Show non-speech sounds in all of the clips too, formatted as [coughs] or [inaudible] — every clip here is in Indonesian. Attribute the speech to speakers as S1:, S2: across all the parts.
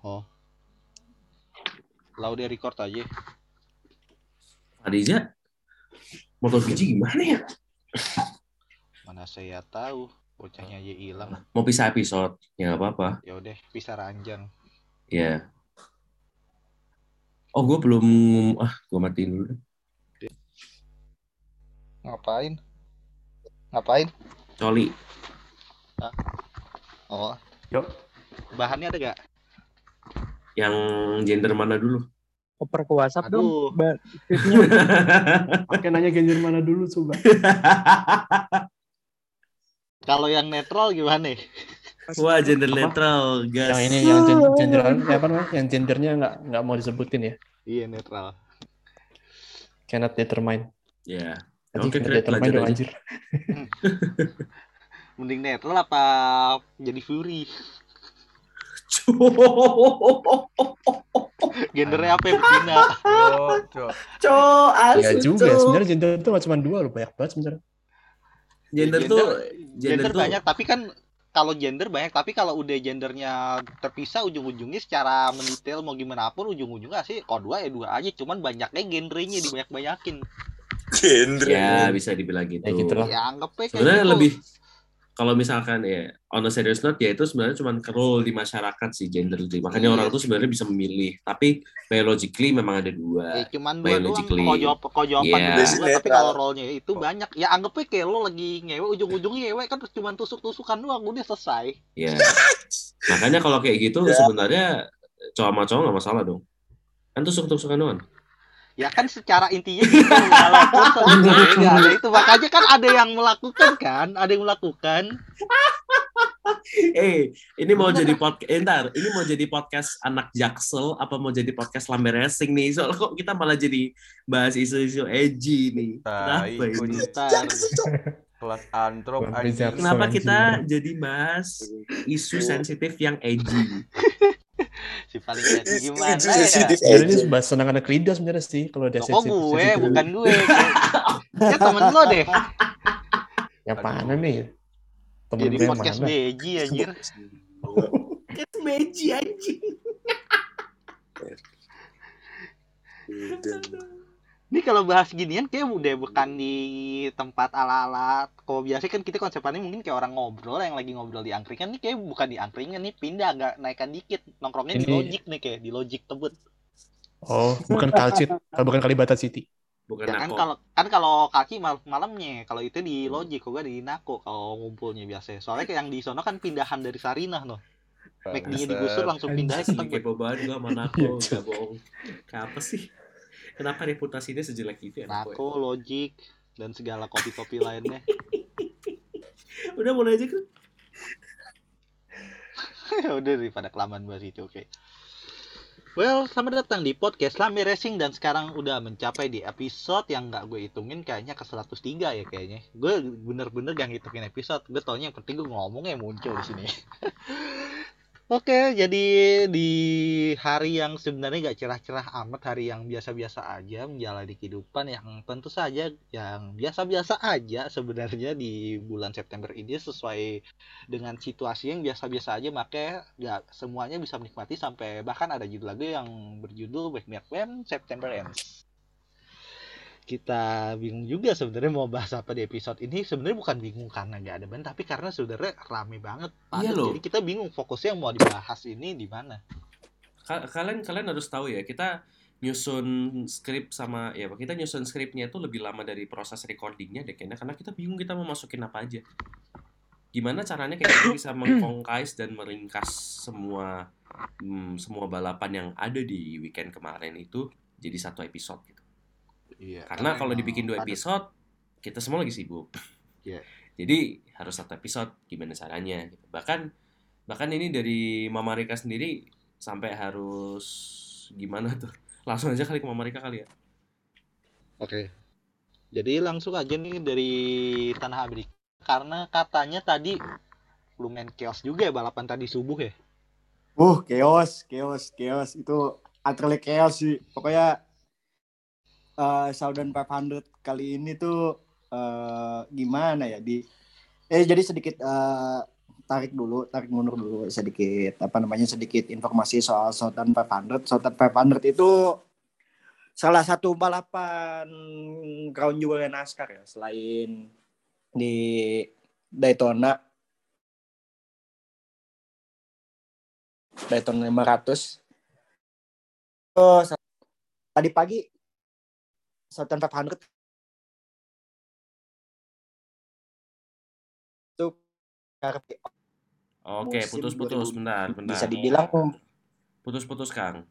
S1: Oh. Lah udah record aja.
S2: Motor biji gimana ya?
S1: Mana saya tahu. Bocahnya aja hilang.
S2: Mau pisah episode? Ya nggak apa-apa.
S1: Ya udah, pisah ranjang.
S2: Ya. Oh, gue belum... Ah, gue matiin dulu.
S1: Ngapain? Ngapain?
S2: Coli.
S1: Oh.
S3: Yuk.
S1: Bahannya ada gak?
S2: Yang gender mana dulu?
S4: Oper ke WhatsApp
S1: Aduh.
S4: dong. [laughs]
S3: Pakai nanya gender mana dulu coba. [laughs]
S1: Kalau yang netral gimana?
S2: Wah, gender
S3: Apa?
S2: netral, gas.
S3: Yang ini yang gen- gender ya apa namanya? Yang gendernya nggak nggak mau disebutin ya.
S1: Iya netral.
S3: Cannot determine.
S2: Ya.
S3: Anjing
S2: Oke,
S3: determine
S2: lanjut
S3: dong
S2: aja.
S3: anjir. [laughs]
S1: Mending netral apa jadi fury? Gendernya apa yang betina?
S5: Cok, cok.
S2: Cok,
S3: Ya juga ya, sebenarnya gender itu cuma dua loh, banyak banget sebenarnya.
S2: Gender tuh
S1: gender
S2: gender tuh
S1: banyak tapi kan kalau gender banyak tapi kalau udah gendernya terpisah ujung-ujungnya secara mendetail mau gimana pun ujung-ujungnya sih kalau dua ya dua aja cuman banyaknya genrenya dibanyak-banyakin
S6: Genre.
S2: ya bisa dibilang gitu.
S3: Ya gitu lah.
S1: ya anggap aja
S2: Sebenarnya
S1: gitu.
S2: lebih kalau misalkan ya on a serious note ya itu sebenarnya cuma role di masyarakat sih gender itu. Makanya
S1: Iya.
S2: orang tuh sebenarnya bisa memilih. Tapi biologically memang ada
S1: ya
S2: dua.
S1: cuman dua doang
S2: biologically.
S1: kalau jawaban
S2: Iya.
S1: dua, tapi kalau role-nya itu banyak ya anggap aja kayak lo lagi ngewe ujung-ujungnya ngewe kan cuma tusuk-tusukan doang udah selesai
S2: Ya. Makanya kalau kayak gitu
S6: Ya.
S2: sebenarnya cowok sama cowok nggak masalah dong. Kan tusuk-tusukan doang.
S1: Ya kan secara intinya gitu walaupun nggak [laughs] ada itu makanya kan ada yang melakukan kan ada yang melakukan
S2: Eh, ini mau jadi podcast, eh, ntar, ini mau jadi podcast anak jaksel apa mau jadi podcast lambe racing nih? Soalnya kok kita malah jadi bahas isu-isu edgy nih. Kenapa
S5: Tai,
S2: ini?
S5: Kelas antrop.
S2: Kenapa kita jadi bahas isu sensitif yang edgy? [laughs]
S1: si paling
S6: Itu-
S1: gimana
S6: itu
S1: ya
S6: sensitif
S3: Sebenarnya
S6: aja.
S3: ini bahas senang anak lidah sebenarnya sih kalau ada
S1: Kok
S3: sensitif-
S1: gue,
S3: sensitif.
S1: bukan gue. Ya temen lo deh.
S3: Yang mana nih? Temen
S1: Jadi
S3: gue
S1: podcast
S3: mana?
S1: beji anjir.
S2: Itu edgy anjing.
S1: Ini kalau bahas ginian kayak udah bukan di tempat ala-ala. Kalau biasa kan kita konsepannya mungkin kayak orang ngobrol yang lagi ngobrol di angkringan nih kayak bukan di angkringan nih pindah agak naikkan dikit. Nongkrongnya di
S3: Ini-
S1: Logic nih kayak di Logic tebet.
S3: Oh, bukan Kalcit, kalau bukan Kalibata City.
S2: Bukan
S1: Ya kan kalau kan kalau kaki mal malamnya, kalau itu di Logic, kalau gue di Nako kalau ngumpulnya biasa. Soalnya kayak yang di sono kan pindahan dari Sarinah loh. McD-nya digusur langsung pindah ke Tebet.
S2: kepo banget gua sama Nako,
S3: Iya,
S2: gak bohong. Kenapa sih? Kenapa reputasinya sejelek itu ya Nako? ya?
S1: Logic, dan segala kopi-kopi lainnya. [laughs]
S2: Udah mulai aja kan? [laughs]
S1: Udah daripada kelamaan bahas itu, oke. Well, selamat datang di podcast Lame Racing dan sekarang udah mencapai di episode yang nggak gue hitungin kayaknya ke 103 ya kayaknya. Gue bener-bener gak ngitungin episode. Gue taunya yang penting gue ngomongnya muncul di sini. [laughs] Oke, jadi di hari yang sebenarnya gak cerah-cerah amat, hari yang biasa-biasa aja menjalani kehidupan yang tentu saja yang biasa-biasa aja sebenarnya di bulan September ini sesuai dengan situasi yang biasa-biasa aja. Makanya nggak semuanya bisa menikmati sampai bahkan ada judul lagu yang berjudul Wake Me Up When September Ends kita bingung juga sebenarnya mau bahas apa di episode ini sebenarnya bukan bingung karena nggak ada band tapi karena sebenarnya rame banget padat.
S2: Iya loh.
S1: jadi kita bingung fokusnya yang mau dibahas ini di mana
S2: Ka- kalian kalian harus tahu ya kita nyusun skrip sama ya kita nyusun skripnya itu lebih lama dari proses recordingnya deh kayaknya karena kita bingung kita mau masukin apa aja gimana caranya kayak kita bisa mengkongkais dan meringkas semua hmm, semua balapan yang ada di weekend kemarin itu jadi satu episode gitu
S1: iya
S2: karena kalau dibikin dua episode kita semua lagi sibuk [laughs]
S1: Iya.
S2: jadi harus satu episode gimana caranya gitu. bahkan bahkan ini dari Mama Rika sendiri sampai harus gimana tuh [laughs] langsung aja kali ke Mama Rika kali ya
S1: Oke. Jadi langsung aja nih dari Tanah Abrik. Karena katanya tadi lumayan chaos juga ya balapan tadi subuh ya.
S4: Uh, chaos, chaos, chaos. Itu utterly chaos sih. Pokoknya eh Southern 500 kali ini tuh eh gimana ya di eh jadi sedikit eh tarik dulu, tarik mundur dulu sedikit apa namanya sedikit informasi soal Southern 500. Southern 500 itu salah satu balapan crown jewel NASCAR ya selain di Daytona Daytona 500 oh, tadi pagi Southern 500 itu
S2: Oke, putus-putus
S4: 2000.
S2: bentar, bentar.
S4: bisa dibilang
S2: Putus-putus, Kang.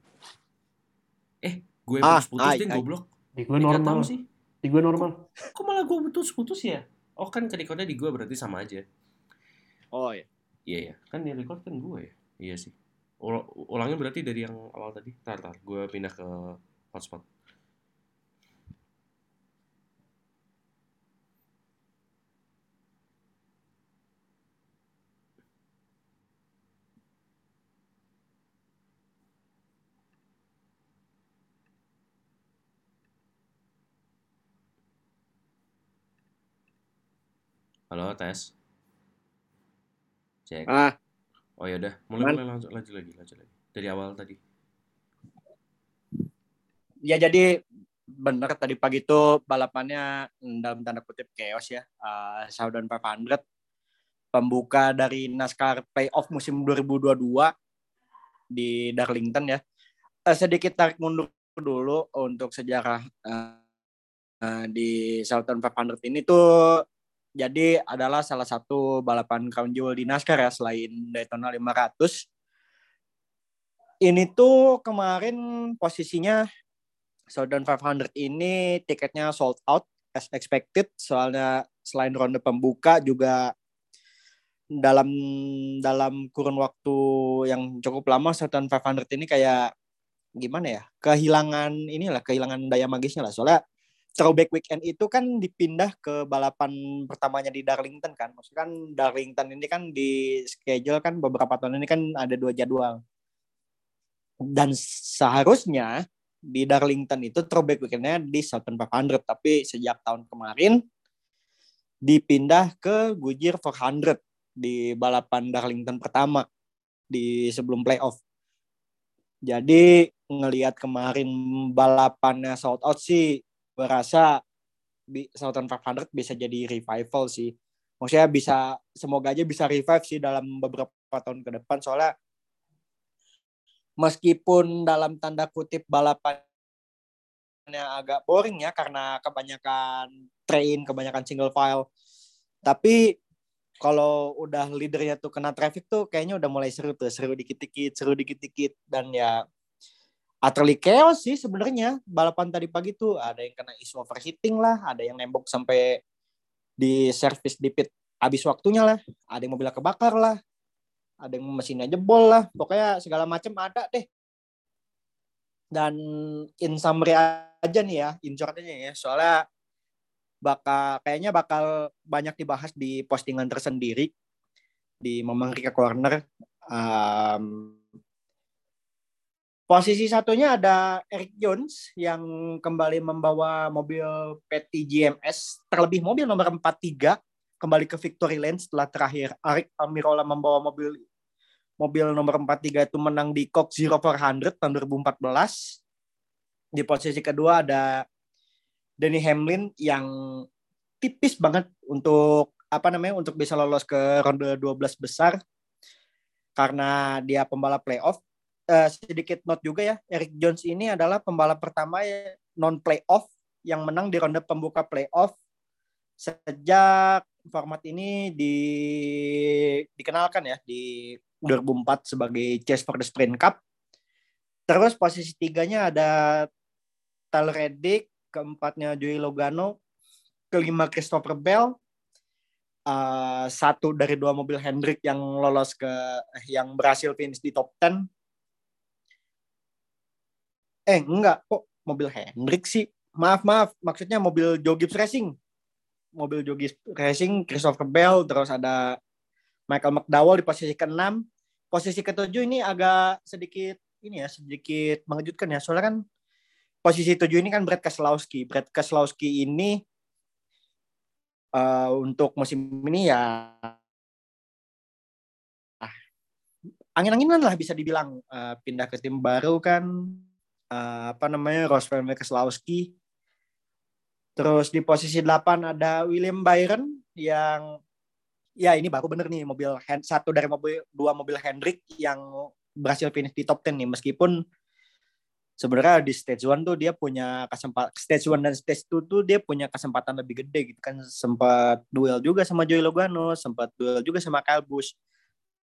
S2: Eh, gue
S4: Ah,
S2: putus-putus
S4: ai,
S2: deh goblok.
S3: Di gue normal.
S2: sih.
S3: Di gue normal.
S2: Kok malah gue putus-putus ya? Oh kan ke recordnya di gue berarti sama aja.
S4: oh ya
S2: Iya ya, kan yang record kan gue ya. Iya sih. Ul- ulangnya berarti dari yang awal tadi. Tar, tar. Gue pindah ke hotspot. Halo, tes. Cek.
S4: ah
S2: Oh ya udah, mulai mulai lanjut, lanjut lagi, lanjut lagi. Dari awal tadi.
S4: ya jadi bener tadi pagi itu balapannya dalam tanda kutip chaos ya uh, Southern 500 pembuka dari NASCAR Playoff musim 2022 di Darlington ya Eh, sedikit tarik mundur dulu untuk sejarah uh, uh, di Southern 500 ini tuh jadi adalah salah satu balapan crown jewel di NASCAR ya selain Daytona 500 ini tuh kemarin posisinya Southern 500 ini tiketnya sold out as expected. Soalnya selain ronde pembuka juga dalam dalam kurun waktu yang cukup lama Southern 500 ini kayak gimana ya? Kehilangan inilah kehilangan daya magisnya lah. Soalnya throwback weekend itu kan dipindah ke balapan pertamanya di Darlington kan. Maksudnya kan Darlington ini kan di schedule kan beberapa tahun ini kan ada dua jadwal. Dan seharusnya di Darlington itu throwback weekendnya di Southern 500 tapi sejak tahun kemarin dipindah ke Goodyear 400 di balapan Darlington pertama di sebelum playoff. Jadi ngelihat kemarin balapannya sold out sih berasa di Southern 500 bisa jadi revival sih. Maksudnya bisa semoga aja bisa revive sih dalam beberapa tahun ke depan. Soalnya meskipun dalam tanda kutip balapannya agak boring ya karena kebanyakan train, kebanyakan single file. Tapi kalau udah leadernya tuh kena traffic tuh kayaknya udah mulai seru tuh, seru dikit-dikit, seru dikit-dikit. Dan ya utterly chaos sih sebenarnya balapan tadi pagi tuh ada yang kena isu overheating lah, ada yang nembok sampai di service di pit habis waktunya lah, ada yang mobilnya kebakar lah, ada yang mesinnya jebol lah, pokoknya segala macam ada deh. Dan in summary aja nih ya, in ya, soalnya bakal kayaknya bakal banyak dibahas di postingan tersendiri di Memang Rika Corner. Um, posisi satunya ada Eric Jones yang kembali membawa mobil PT GMS, terlebih mobil nomor 43 kembali ke Victory Lane setelah terakhir Arik Almirola membawa mobil mobil nomor 43 itu menang di Coke Zero 400 tahun 2014. Di posisi kedua ada Denny Hamlin yang tipis banget untuk apa namanya untuk bisa lolos ke ronde 12 besar karena dia pembalap playoff. Eh, sedikit note juga ya, Eric Jones ini adalah pembalap pertama non playoff yang menang di ronde pembuka playoff sejak format ini di dikenalkan ya di 2004 sebagai Chase for the Sprint Cup. Terus posisi tiganya ada Tyler Reddick, keempatnya Joey Logano, kelima Christopher Bell, uh, satu dari dua mobil Hendrick yang lolos ke yang berhasil finish di top 10. Eh enggak kok mobil Hendrick sih. Maaf maaf, maksudnya mobil Joe Gibbs Racing. Mobil Joe Gibbs Racing, Christopher Bell, terus ada Michael McDowell di posisi ke-6. Posisi ke-7 ini agak sedikit ini ya, sedikit mengejutkan ya. Soalnya kan posisi 7 ini kan Brad Keselowski. Brad Keselowski ini uh, untuk musim ini ya angin-anginan lah bisa dibilang Eh, pindah ke tim baru kan eh, apa namanya Roswell Keselowski terus di posisi 8 ada William Byron yang ya ini baru bener nih mobil hand, satu dari mobil dua mobil Hendrick yang berhasil finish di top 10 nih. Meskipun sebenarnya di stage 1 tuh dia punya kesempatan stage 1 dan stage 2 tuh dia punya kesempatan lebih gede gitu kan. Sempat duel juga sama Joey Logano sempat duel juga sama Kyle Busch.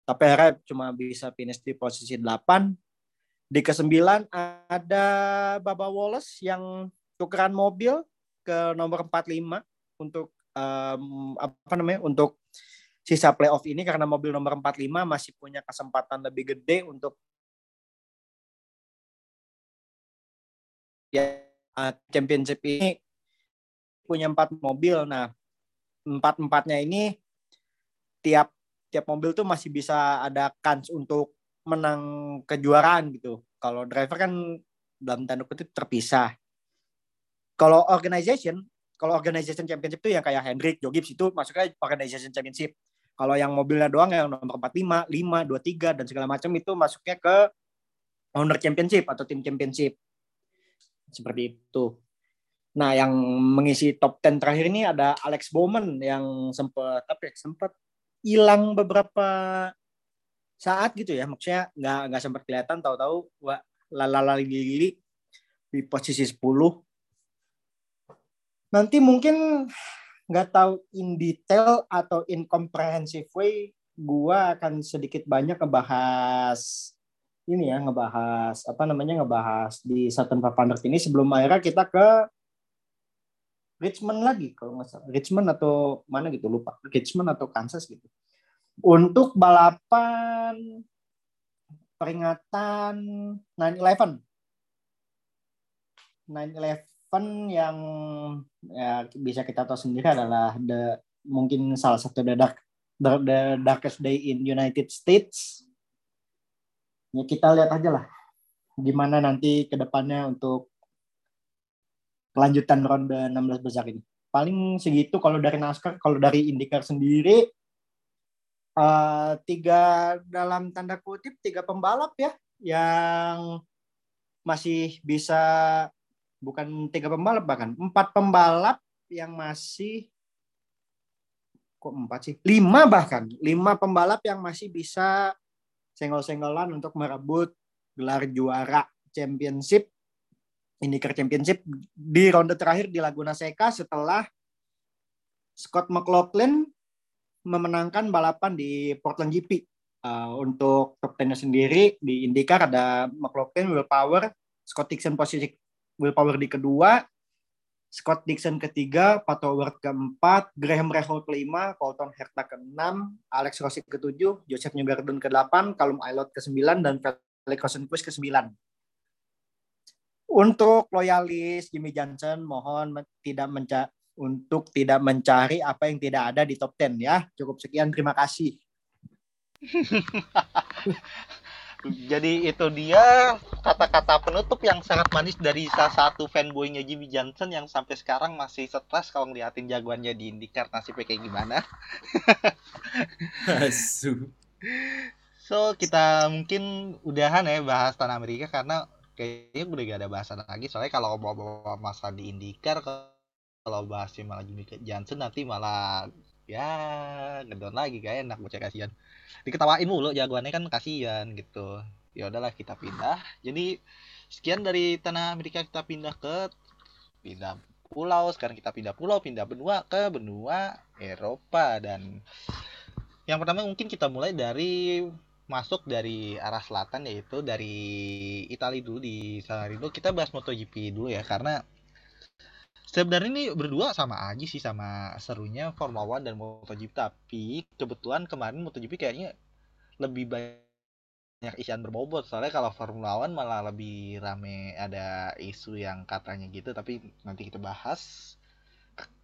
S4: Tapi akhirnya cuma bisa finish di posisi 8 di ke-9 ada Baba Wallace yang tukeran mobil ke nomor 45 untuk em, apa namanya untuk sisa playoff ini karena mobil nomor 45 masih punya kesempatan lebih gede untuk ya championship ini punya empat mobil. Nah, empat empatnya ini tiap tiap mobil tuh masih bisa ada kans untuk menang kejuaraan gitu. Kalau driver kan dalam tanda kutip terpisah. Kalau organization, kalau organization championship tuh yang kayak Hendrick, Joe Gibbs itu masuknya organization championship. Kalau yang mobilnya doang yang nomor 45, 5, 23 dan segala macam itu masuknya ke owner championship atau tim championship seperti itu. Nah, yang mengisi top 10 terakhir ini ada Alex Bowman yang sempat apa ya, sempat hilang beberapa saat gitu ya. Maksudnya nggak nggak sempat kelihatan tahu-tahu wah lalala di posisi 10. Nanti mungkin nggak tahu in detail atau in comprehensive way gua akan sedikit banyak ngebahas ini ya ngebahas apa namanya ngebahas di Saturn 500 ini sebelum akhirnya kita ke Richmond lagi kalau nggak salah Richmond atau mana gitu lupa Richmond atau Kansas gitu untuk balapan peringatan 9/11 9/11 yang ya bisa kita tahu sendiri adalah the mungkin salah satu the dark the, darkest day in United States ya kita lihat aja lah gimana nanti ke depannya untuk kelanjutan ronde 16 besar ini. Paling segitu kalau dari NASCAR, kalau dari IndyCar sendiri eh, tiga dalam tanda kutip tiga pembalap ya yang masih bisa bukan tiga pembalap bahkan empat pembalap yang masih kok empat sih? Lima bahkan lima pembalap yang masih bisa senggol-senggolan untuk merebut gelar juara championship IndyCar Championship di ronde terakhir di Laguna Seca setelah Scott McLaughlin memenangkan balapan di Portland GP. Uh, untuk top 10 sendiri di IndyCar ada McLaughlin, Will Power, Scott Dixon posisi Will Power di kedua, Scott Dixon ketiga, Pat Howard keempat, Graham Rahal kelima, Colton Herta keenam, Alex Rossi ketujuh, Joseph Newgarden ke delapan, Callum Aylott ke sembilan, dan Felix Rosenqvist ke sembilan. Untuk loyalis Jimmy Johnson, mohon tidak menca untuk tidak mencari apa yang tidak ada di top 10 ya. Cukup sekian, terima kasih. [laughs]
S1: Jadi itu dia kata-kata penutup yang sangat manis dari salah satu fanboynya Jimmy Johnson yang sampai sekarang masih stres kalau ngeliatin jagoannya di IndyCar nasibnya kayak gimana.
S2: Asu. [laughs]
S1: So kita mungkin udahan ya bahas tanah Amerika karena kayaknya udah gak ada bahasan lagi soalnya kalau mau bawa masalah di IndyCar kalau bahasnya malah Jimmy Johnson nanti malah ya ngedon lagi kayak enak bocah kasihan. Diketawain mulu jagoannya kan kasihan gitu. Ya udahlah kita pindah. Jadi sekian dari tanah Amerika kita pindah ke pindah pulau. Sekarang kita pindah pulau pindah benua ke benua Eropa. Dan yang pertama mungkin kita mulai dari masuk dari arah selatan yaitu dari Italia dulu di Salarino kita bahas MotoGP dulu ya karena sebenarnya ini berdua sama aja sih sama serunya Formula One dan MotoGP tapi kebetulan kemarin MotoGP kayaknya lebih banyak isian berbobot. Soalnya kalau Formula One malah lebih rame ada isu yang katanya gitu tapi nanti kita bahas.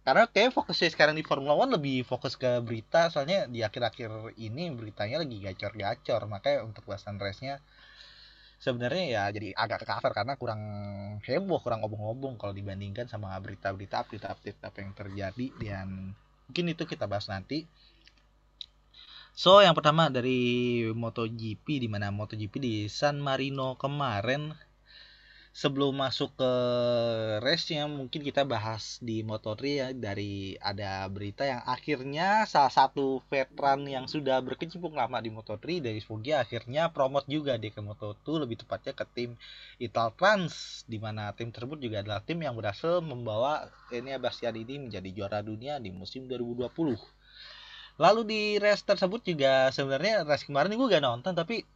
S1: Karena kayak fokusnya sekarang di Formula One lebih fokus ke berita soalnya di akhir-akhir ini beritanya lagi gacor-gacor. Makanya untuk bahasan race-nya sebenarnya ya jadi agak ke cover karena kurang heboh kurang obong-obong kalau dibandingkan sama berita-berita update-update apa yang terjadi. Dan mungkin itu kita bahas nanti. So, yang pertama dari MotoGP di mana MotoGP di San Marino kemarin sebelum masuk ke race-nya mungkin kita bahas di Moto3 ya dari ada berita yang akhirnya salah satu veteran yang sudah berkecimpung lama di Moto3 dari Foggia akhirnya promote juga dia ke Moto2 lebih tepatnya ke tim Italtrans di mana tim tersebut juga adalah tim yang berhasil membawa Enea Bastianini menjadi juara dunia di musim 2020. Lalu di race tersebut juga sebenarnya race kemarin gue gak nonton tapi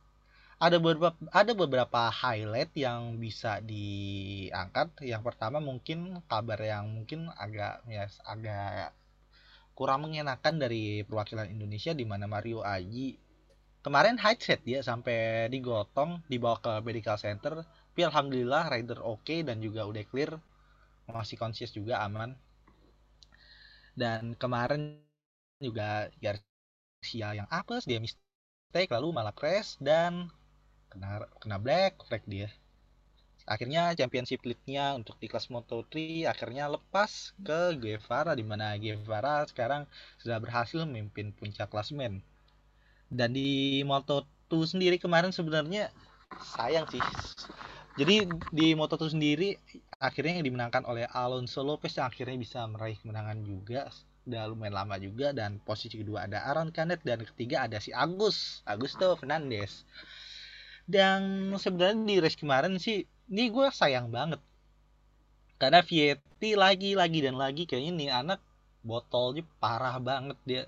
S1: ada beberapa ada beberapa highlight yang bisa diangkat. Yang pertama mungkin kabar yang mungkin agak ya agak kurang mengenakan dari perwakilan Indonesia di mana Mario Aji kemarin headset dia sampai digotong dibawa ke medical center. Tapi alhamdulillah rider oke dan juga udah clear. Masih conscious juga aman. Dan kemarin juga Garcia yang apes dia mistake lalu malah crash dan kena kena black flag dia. Akhirnya championship lead-nya untuk di kelas Moto3 akhirnya lepas ke Guevara di mana Guevara sekarang sudah berhasil memimpin puncak klasmen dan di Moto2 sendiri kemarin sebenarnya sayang sih. Jadi di Moto2 sendiri akhirnya yang dimenangkan oleh Alonso Lopez yang akhirnya bisa meraih kemenangan juga. Udah lumayan lama juga dan posisi kedua ada Aaron Canet dan ketiga ada si Agus Augusto Fernandez dan sebenarnya di race kemarin sih ini gue sayang banget. Karena Vietti lagi lagi dan lagi kayaknya nih anak botolnya parah banget dia.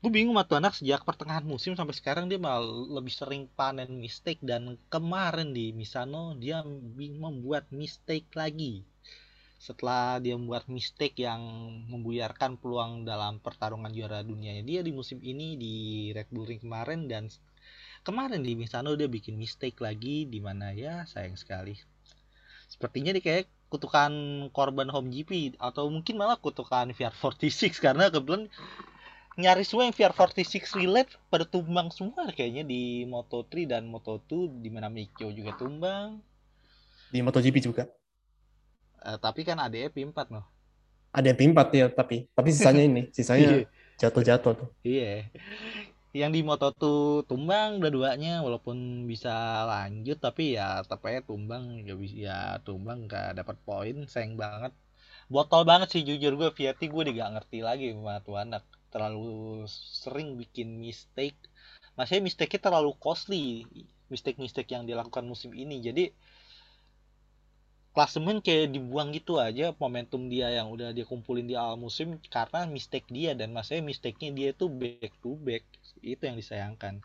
S1: Gue bingung sama anak sejak pertengahan musim sampai sekarang dia malah lebih sering panen mistake. Dan kemarin di Misano dia membuat mistake lagi. Setelah dia membuat mistake yang membuyarkan peluang dalam pertarungan juara dunianya dia di musim ini di Red Bull Ring kemarin dan kemarin di Misano dia bikin mistake lagi di mana ya sayang sekali. Sepertinya dia kayak kutukan korban home GP atau mungkin malah kutukan VR46 [laughs] karena kebetulan nyaris semua yang VR46 relate pada tumbang semua kayaknya di Moto3 dan Moto2 di mana Mikio juga tumbang.
S3: Di MotoGP juga.
S1: Eh, tapi kan ada P4 noh.
S3: Ada yang P4 ya, tapi tapi sisanya ini, sisanya [laughs] jatuh-jatuh tuh.
S1: iya yang di Moto2 tumbang dua-duanya walaupun bisa lanjut tapi ya tetap tumbang. Gak bisa ya tumbang gak dapat poin sayang banget. Botol banget sih jujur gue Vieti gue gak ngerti lagi sama tuh anak. Terlalu sering bikin mistake. Masih mistake-nya terlalu costly mistake-mistake yang dilakukan musim ini. Jadi klasemen kayak dibuang gitu aja momentum dia yang udah dia kumpulin di awal musim karena mistake dia dan maksudnya mistake-nya dia tuh back to back itu yang disayangkan.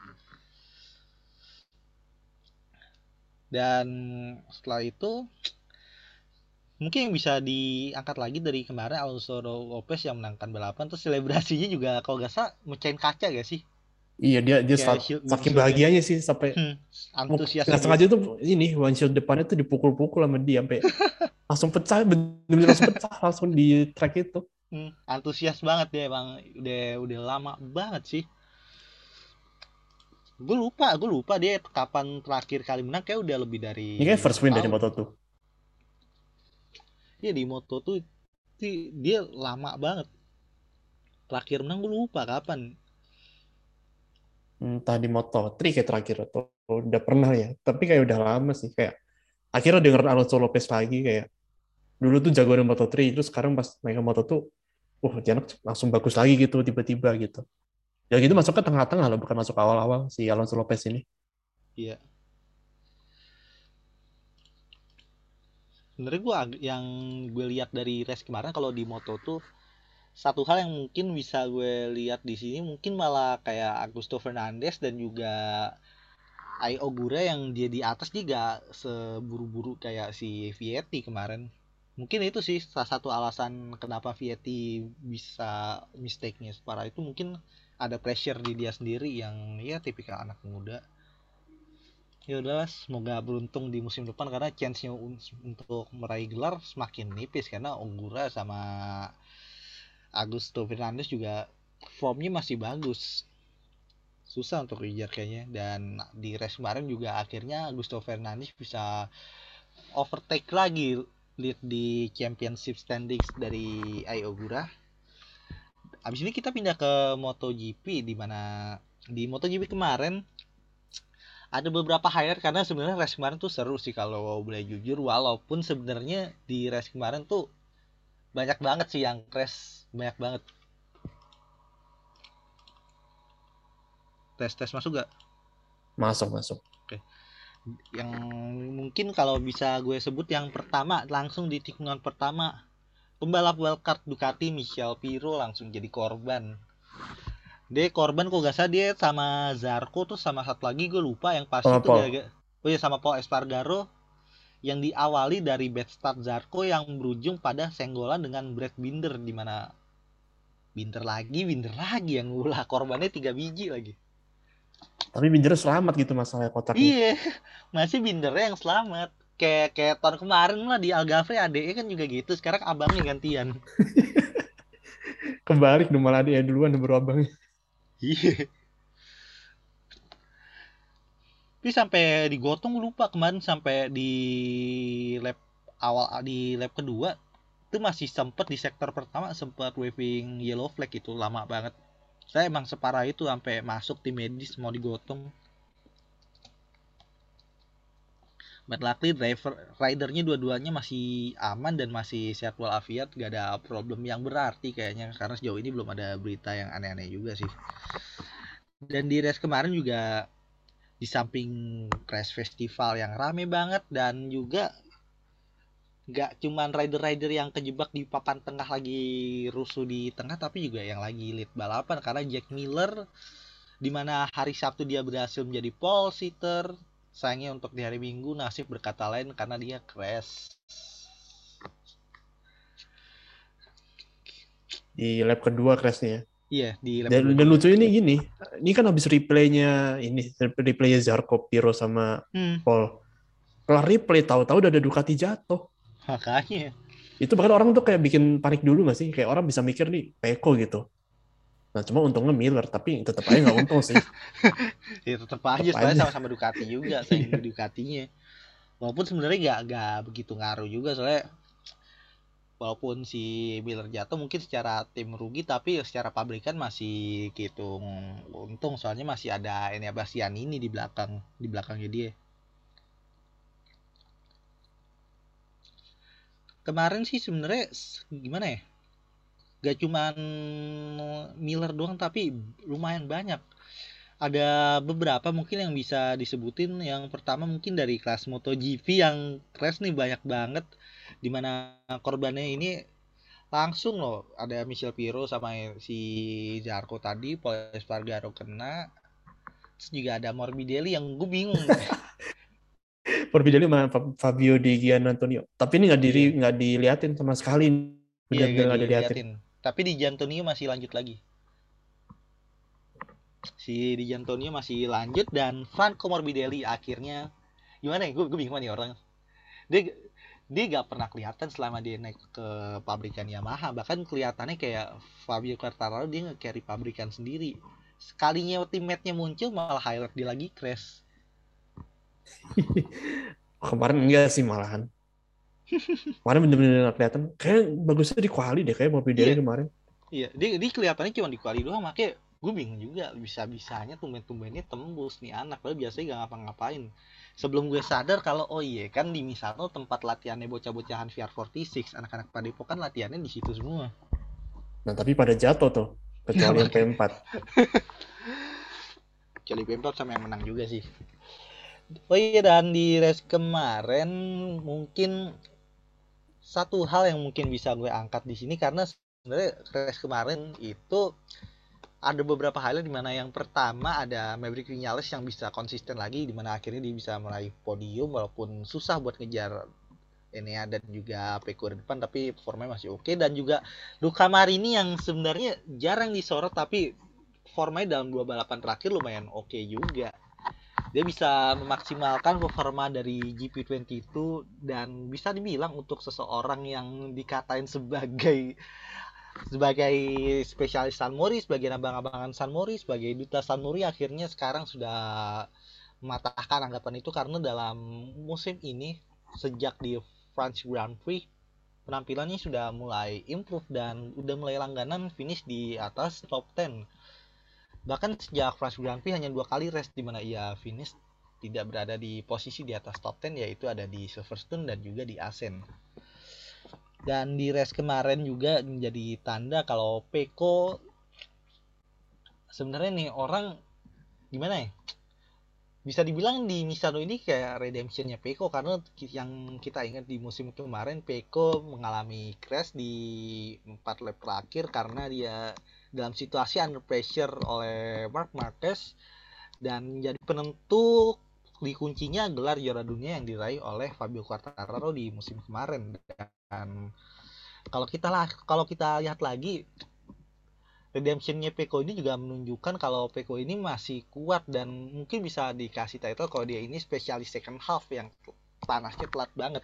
S1: Dan setelah itu mungkin yang bisa diangkat lagi dari kemarin Alonso Lopez yang menangkan balapan terus selebrasinya juga kalau gak salah mecahin kaca gak sih
S3: Iya dia dia sa-
S1: shield-
S3: saking
S1: shield-
S3: bahagianya sih sampai
S1: hmm, antusias
S3: nggak sengaja tuh ini windshield depannya tuh dipukul-pukul sama dia sampai [laughs] langsung pecah bener-bener langsung pecah langsung di track itu.
S1: Hmm, antusias banget dia emang udah udah lama banget sih gue lupa gue lupa dia kapan terakhir kali menang kayak udah lebih dari
S3: Ini kayak first win dari
S1: tahun.
S3: Moto2.
S1: Iya di moto tuh di- dia lama banget terakhir menang gue lupa kapan
S3: Entah di Moto3 kayak terakhir atau udah pernah ya. Tapi kayak udah lama sih kayak akhirnya denger Alonso Lopez lagi kayak dulu tuh jago di Moto3 terus sekarang pas main ke Moto2 wah dia langsung bagus lagi gitu tiba-tiba gitu. Ya gitu masuk ke tengah-tengah loh bukan masuk awal-awal si Alonso Lopez ini.
S1: iya sebenarnya gue yang gue lihat dari race kemarin kalau di moto tuh satu hal yang mungkin bisa gue lihat di sini mungkin malah kayak Augusto Fernandes dan juga Ai Ogura yang dia di atas gak seburu-buru kayak si Vietti kemarin. Mungkin itu sih salah satu alasan kenapa Vietti bisa mistake-nya separah itu. Mungkin ada pressure di dia sendiri yang ya tipikal anak muda. Ya udahlah semoga beruntung di musim depan karena chance-nya un- untuk meraih gelar semakin nipis karena Ogura sama Augusto Fernandes juga formnya masih bagus. Susah untuk kejar kayaknya. Dan di race kemarin juga akhirnya Augusto Fernandes bisa overtake lagi. Lead di championship standings dari Ai Ogura Abis ini kita pindah ke MotoGP di mana di MotoGP kemarin ada beberapa highlight karena sebenarnya race kemarin tuh seru sih kalau boleh jujur. Walaupun sebenarnya di race kemarin tuh banyak banget sih yang crash banyak banget. Tes tes masuk gak
S3: Masuk, masuk.
S1: yang mungkin kalau bisa gue sebut yang pertama langsung di tikungan pertama pembalap wildcard Ducati Michel Piro langsung jadi korban. Dia korban kok gak salah dia sama Zarco tuh sama satu lagi gue lupa yang pasti
S3: Sama
S1: itu gara oh ya sama Paul Espargaro yang diawali dari bad start Zarco yang berujung pada senggolan dengan Brad Binder di mana Binder lagi Binder lagi yang ulah korbannya tiga biji lagi
S3: Tapi Binder selamat gitu masalahnya kotaknya.
S1: Iya, [laughs] masih bindernya yang selamat. Kayak kayak tahun kemarin lah di Algafre adeknya kan juga gitu. Sekarang abangnya gantian. [laughs]
S3: Kebalik dong malah dia duluan baru abangnya.
S1: Iya. Tapi sampai digotong lupa kemarin sampai di lap awal di lap kedua itu masih sempet di sektor pertama sempet waving yellow flag itu lama banget. Saya emang separah itu sampai masuk tim medis mau digotong. But luckily driver ridernya dua-duanya masih aman dan masih sehat walafiat gak ada problem yang berarti kayaknya karena sejauh ini belum ada berita yang aneh-aneh juga sih dan di race kemarin juga di samping crash festival yang rame banget dan juga nggak cuman rider-rider yang kejebak di papan tengah lagi rusuh di tengah tapi juga yang lagi lead balapan karena Jack Miller di mana hari Sabtu dia berhasil menjadi pole sitter sayangnya untuk di hari Minggu nasib berkata lain karena dia crash
S3: Di lap kedua crashnya.
S1: iya di lap
S3: Dan,
S1: kedua.
S3: dan lucu ini gini, ini kan habis replaynya ini, replaynya Zarco, Piro sama
S1: Hmm,
S3: Paul. Kelar replay tahu-tahu udah ada Ducati jatuh.
S1: Makanya
S3: Itu bahkan orang tuh kayak bikin panik dulu nggak sih? Kayak orang bisa mikir nih Peko gitu. Nah cuma untungnya Miller, tapi tetap aja nggak untung sih. [laughs]
S1: ya tetap aja
S3: Tetep
S1: soalnya sama-sama Ducati juga [laughs] sayang di Ducatinya walaupun sebenarnya gak, gak begitu ngaruh juga soalnya walaupun si Miller jatuh mungkin secara tim rugi tapi secara pabrikan masih gitu untung soalnya masih ada ini Bastian ini di belakang di belakangnya dia kemarin sih sebenarnya gimana ya? Gak cuman Miller doang tapi lumayan banyak. Ada beberapa mungkin yang bisa disebutin. Yang pertama mungkin dari kelas MotoGP yang crash nih banyak banget. Di mana korbannya ini langsung loh. Ada Michel Piro sama si Zarco tadi Paul Espargaro kena. Terus juga ada Morbidelli yang gue bingung [laughs]
S3: Perbedaannya sama Fa- Fabio Di Gian Antonio. Tapi ini nggak diri
S1: Iya.
S3: nggak diliatin sama sekali.
S1: Iya,
S3: nggak diliatin.
S1: diliatin. Tapi di Jantonio masih lanjut lagi. Si di Jantonio masih lanjut dan Franco Morbidelli akhirnya gimana ya? Gue gue bingung nih orang. Dia dia gak pernah kelihatan selama dia naik ke pabrikan Yamaha. Bahkan kelihatannya kayak Fabio Quartararo dia nge-carry pabrikan sendiri. Sekalinya teammate-nya muncul malah highlight dia lagi crash. [laughs]
S3: Kemarin enggak sih malahan. Kemarin bener-bener nggak kelihatan. Kayak bagusnya di quali deh kayak Morbidelli
S1: Iya.
S3: kemarin.
S1: Iya, dia, dia kelihatannya cuma di kuali doang, makanya gue bingung juga bisa-bisanya tumben-tumbennya tembus nih anak, padahal biasanya gak ngapa-ngapain. Sebelum gue sadar kalau oh iya kan di Misano tempat latihannya bocah-bocahan VR46, anak-anak Padepo kan latihannya di situ semua.
S3: Nah tapi pada jatuh tuh. Kecuali yang P4.
S1: Kecuali Pemprov sama yang menang juga sih. Oh iya dan di race kemarin mungkin satu hal yang mungkin bisa gue angkat di sini karena sebenarnya race kemarin itu ada beberapa highlight di mana yang pertama ada Maverick Vinales yang bisa konsisten lagi di mana akhirnya dia bisa meraih podium walaupun susah buat ngejar Enea dan juga Peko di depan tapi performanya masih oke. Dan juga Luca Marini yang sebenarnya jarang disorot tapi performanya dalam dua balapan terakhir lumayan oke juga dia bisa memaksimalkan performa dari GP22 dan bisa dibilang untuk seseorang yang dikatain sebagai sebagai spesialis San Mori, sebagai abang-abangan San Mori, sebagai duta San Mori akhirnya sekarang sudah mematahkan anggapan itu karena dalam musim ini sejak di France Grand Prix penampilannya sudah mulai improve dan udah mulai langganan finish di atas top 10 bahkan sejak France Grand Prix hanya dua kali race di mana ia finish tidak berada di posisi di atas top 10 yaitu ada di Silverstone dan juga di Asen dan di race kemarin juga menjadi tanda kalau Peko sebenarnya nih orang gimana ya? Bisa dibilang di Misano ini kayak redemptionnya Peko karena yang kita ingat di musim kemarin Peko mengalami crash di empat lap terakhir karena dia dalam situasi under pressure oleh Mark Marquez dan jadi penentu di kuncinya gelar juara dunia yang diraih oleh Fabio Quartararo di musim kemarin. Dan kalau kita lah kalau kita lihat lagi redemptionnya Peko ini juga menunjukkan kalau Peko ini masih kuat dan mungkin bisa dikasih title kalau dia ini spesialis second half yang panasnya telat banget.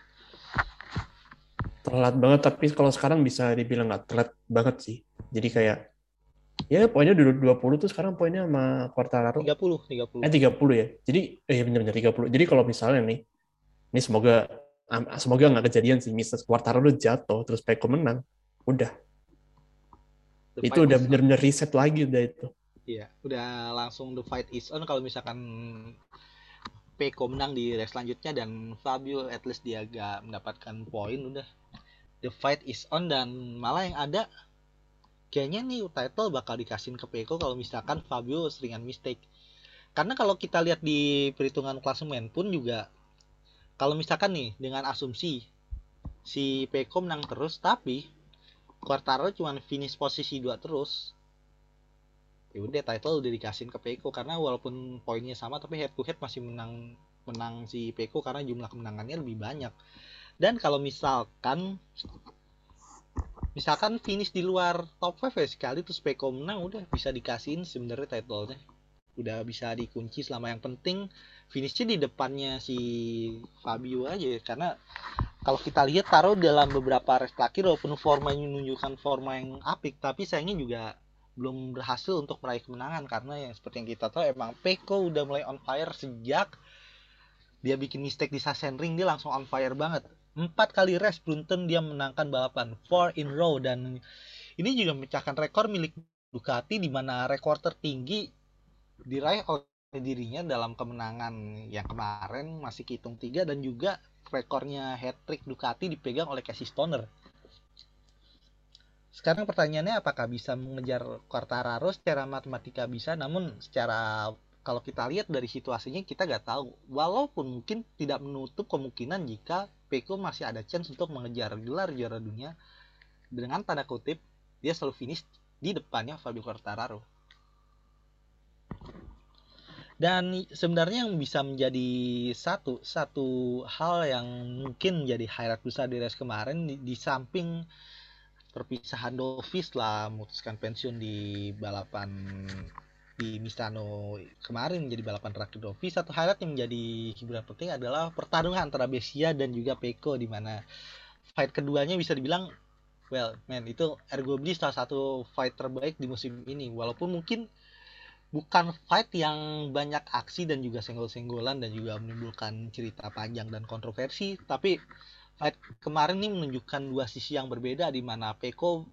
S3: Telat banget tapi kalau sekarang bisa dibilang nggak telat banget sih. Jadi kayak ya poinnya dulu 20 tuh sekarang poinnya sama Quartararo.
S1: 30 30
S3: eh 30 ya. Jadi eh benar-benar 30 jadi kalau misalnya nih ini semoga semoga nggak kejadian sih. Misal Quartararo jatuh terus Peko menang udah.
S1: The
S3: itu udah benar-benar reset lagi udah itu.
S1: Iya, udah langsung the fight is on kalau misalkan Peko menang di race selanjutnya dan Fabio at least dia gak mendapatkan poin udah. The fight is on dan malah yang ada kayaknya nih title bakal dikasihin ke Peko kalau misalkan Fabio seringan mistake. Karena kalau kita lihat di perhitungan klasemen pun juga kalau misalkan nih dengan asumsi si Peko menang terus tapi Quartaro cuma finish posisi 2 terus ya udah title udah dikasihin ke Peko. Karena walaupun poinnya sama tapi head to head masih menang menang si Peko karena jumlah kemenangannya lebih banyak. Dan kalau misalkan misalkan finish di luar top 5 ya sekali terus Peko menang udah bisa dikasihin sebenarnya titlenya udah bisa dikunci selama yang penting finishnya di depannya si Fabio aja ya. karena kalau kita lihat taruh dalam beberapa race terakhir walaupun formanya menunjukkan forma yang apik tapi sayangnya juga belum berhasil untuk meraih kemenangan karena yang seperti yang kita tahu emang Peko udah mulai on fire sejak dia bikin mistake di Sachsenring dia langsung on fire banget empat kali race beruntun dia menangkan balapan four in row dan ini juga memecahkan rekor milik Ducati di mana rekor tertinggi diraih oleh dirinya dalam kemenangan yang kemarin masih kehitung tiga dan juga rekornya hat trick Ducati dipegang oleh Casey Stoner. Sekarang pertanyaannya apakah bisa mengejar Quartararo secara matematika? Bisa namun secara kalau kita lihat dari situasinya kita nggak tahu. Walaupun mungkin tidak menutup kemungkinan jika Peko masih ada chance untuk mengejar gelar juara dunia. Dengan tanda kutip dia selalu finish di depannya Fabio Quartararo. Dan sebenarnya yang bisa menjadi satu satu hal yang mungkin menjadi highlight besar di race kemarin di, di samping perpisahan Dovis lah memutuskan pensiun di balapan di Misano kemarin menjadi balapan terakhir Dovis. Satu highlight yang menjadi hiburan penting adalah pertarungan antara Besia dan juga Peko di mana fight keduanya bisa dibilang well man itu arguably salah satu fight terbaik di musim ini. Walaupun mungkin bukan fight yang banyak aksi dan juga senggol-senggolan dan juga menimbulkan cerita panjang dan kontroversi tapi fight kemarin ini menunjukkan dua sisi yang berbeda di mana Peko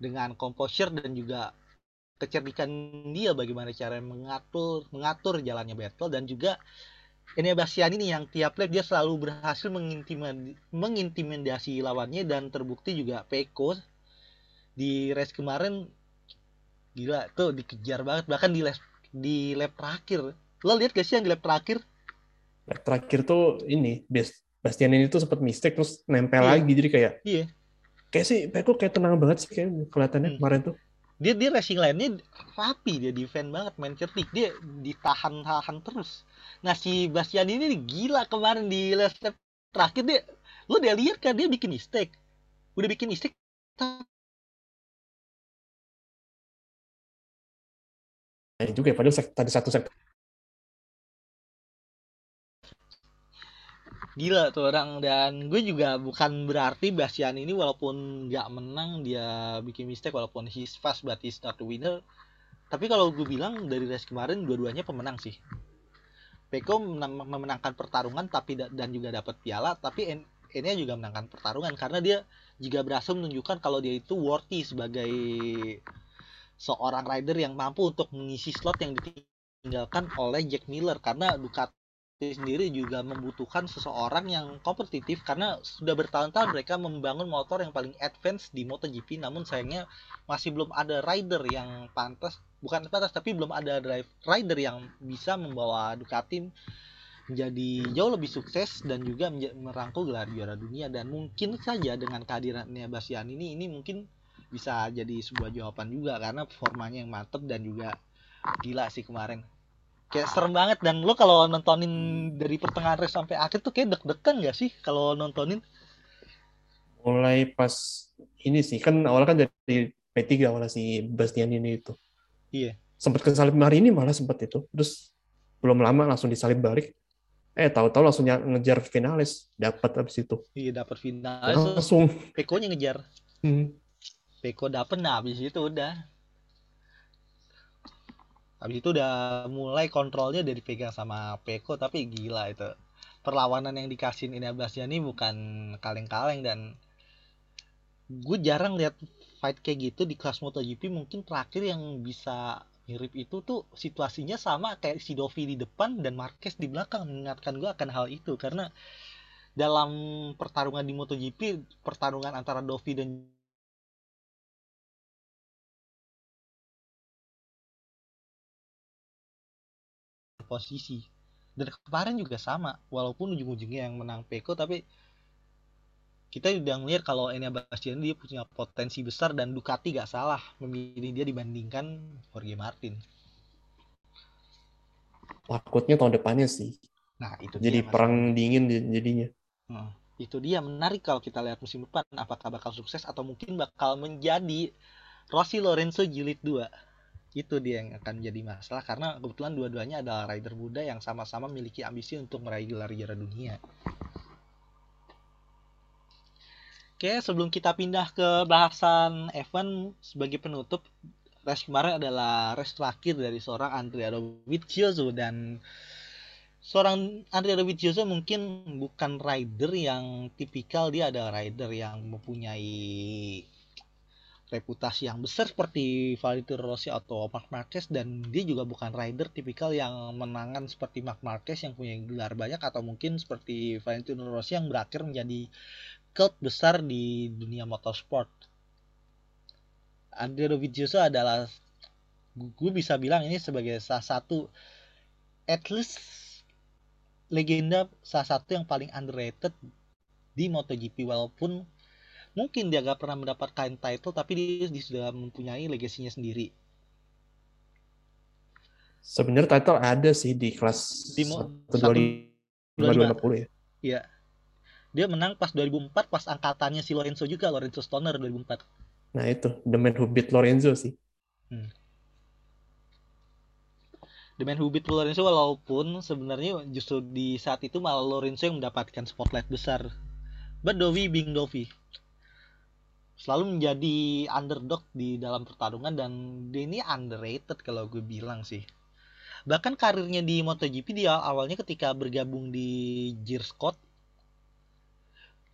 S1: dengan composure dan juga kecerdikan dia bagaimana cara mengatur mengatur jalannya battle dan juga ini Bastian ini yang tiap lap dia selalu berhasil mengintimidasi, mengintimidasi lawannya dan terbukti juga Peko di race kemarin gila tuh dikejar banget bahkan di lap di lap terakhir lo lihat gak sih yang di lap terakhir
S3: Lap terakhir tuh ini Bas- Bastian ini tuh sempat mistake terus nempel
S1: Iya.
S3: lagi jadi kayak
S1: iya
S3: kayak sih Peko kayak tenang banget sih kayak kelihatannya
S1: Hmm.
S3: kemarin tuh
S1: dia dia racing line-nya rapi dia defend banget main cerdik. Dia ditahan-tahan terus. Nah si Bastian ini gila kemarin di last lap terakhir. Dia lo dia lihat kan dia bikin mistake. Udah bikin mistake
S3: juga ya, padahal tadi satu sektor
S1: gila tuh orang dan gue juga bukan berarti Bastian ini walaupun nggak menang dia bikin mistake walaupun he's fast but he's not the winner. Tapi kalau gue bilang dari race kemarin dua-duanya pemenang sih. Peko menang- memenangkan pertarungan tapi da- dan juga dapat piala tapi Enya juga menangkan pertarungan. Karena dia juga berhasil menunjukkan kalau dia itu worthy sebagai seorang rider yang mampu untuk mengisi slot yang ditinggalkan oleh Jack Miller. Karena Ducati sendiri juga membutuhkan seseorang yang kompetitif karena sudah bertahun-tahun mereka membangun motor yang paling advance di MotoGP namun sayangnya masih belum ada rider yang pantas bukan pantas tapi belum ada drive rider yang bisa membawa Ducati menjadi jauh lebih sukses dan juga merangkul gelar juara dunia. Dan mungkin saja dengan kehadirannya Bastian ini ini mungkin bisa jadi sebuah jawaban juga karena performanya yang mantep dan juga gila sih kemarin kayak serem banget. Dan lo kalau nontonin dari pertengahan race sampai akhir tuh kayak deg-degan gak sih kalau nontonin?
S3: Mulai pas ini sih kan awalnya kan dari P3 awalnya si Bastian ini itu.
S1: Iya.
S3: sempat kesalip hari ini malah sempat itu. Terus belum lama langsung disalip balik eh tahu-tahu langsung ngejar finalis. Dapat abis itu.
S1: Iya dapat final terus
S3: langsung.
S1: Peko nya ngejar.
S3: Hmm,
S1: Peko dapet nah habis itu udah habis itu udah mulai kontrolnya dari pegang sama Peko tapi gila itu. Perlawanan yang dikasih ini ini bukan kaleng-kaleng dan gue jarang lihat fight kayak gitu di kelas MotoGP. Mungkin terakhir yang bisa mirip itu tuh situasinya sama kayak si Dovi di depan dan Marquez di belakang mengingatkan gue akan hal itu. Karena dalam pertarungan di MotoGP pertarungan antara Dovi dan posisi. Dan kemarin juga sama walaupun ujung-ujungnya yang menang Peko tapi kita udah ngeliat kalau Enea Bastian dia punya potensi besar dan Ducati gak salah memilih dia dibandingkan Jorge Martin.
S3: Takutnya tahun depannya sih.
S1: Nah itu
S3: jadi
S1: dia
S3: perang dingin di- jadinya.
S1: Hmm, itu dia menarik kalau kita lihat musim depan apakah bakal sukses atau mungkin bakal menjadi Rossi Lorenzo jilid 2 itu dia yang akan menjadi masalah karena kebetulan dua-duanya adalah rider muda yang sama-sama memiliki ambisi untuk meraih gelar juara dunia. Oke, sebelum kita pindah ke bahasan F1 sebagai penutup, race kemarin adalah race terakhir dari seorang Andrea Dovizioso dan seorang Andrea Dovizioso mungkin bukan rider yang tipikal dia ada rider yang mempunyai reputasi yang besar seperti Valentino Rossi atau Marc Marquez dan dia juga bukan rider tipikal yang menangan seperti Marc Marquez yang punya gelar banyak atau mungkin seperti Valentino Rossi yang berakhir menjadi cult besar di dunia motorsport. Andrea Dovizioso adalah gue bisa bilang ini sebagai salah satu at least legenda salah satu yang paling underrated di MotoGP walaupun mungkin dia gak pernah mendapatkan title tapi dia, dia sudah mempunyai legasinya sendiri
S3: sebenarnya title ada sih di kelas
S1: Di mo-
S3: 125 250 ya
S1: Iya. Dia menang pas 2004 pas angkatannya si Lorenzo juga Lorenzo Stoner 2004.
S3: nah itu the man who beat Lorenzo sih
S1: The Man Who Beat Lorenzo walaupun sebenarnya justru di saat itu malah Lorenzo yang mendapatkan spotlight besar. But Dovi being Dovi selalu menjadi underdog di dalam pertarungan dan dia ini underrated kalau gue bilang sih. Bahkan karirnya di MotoGP dia awalnya ketika bergabung di Gear Scott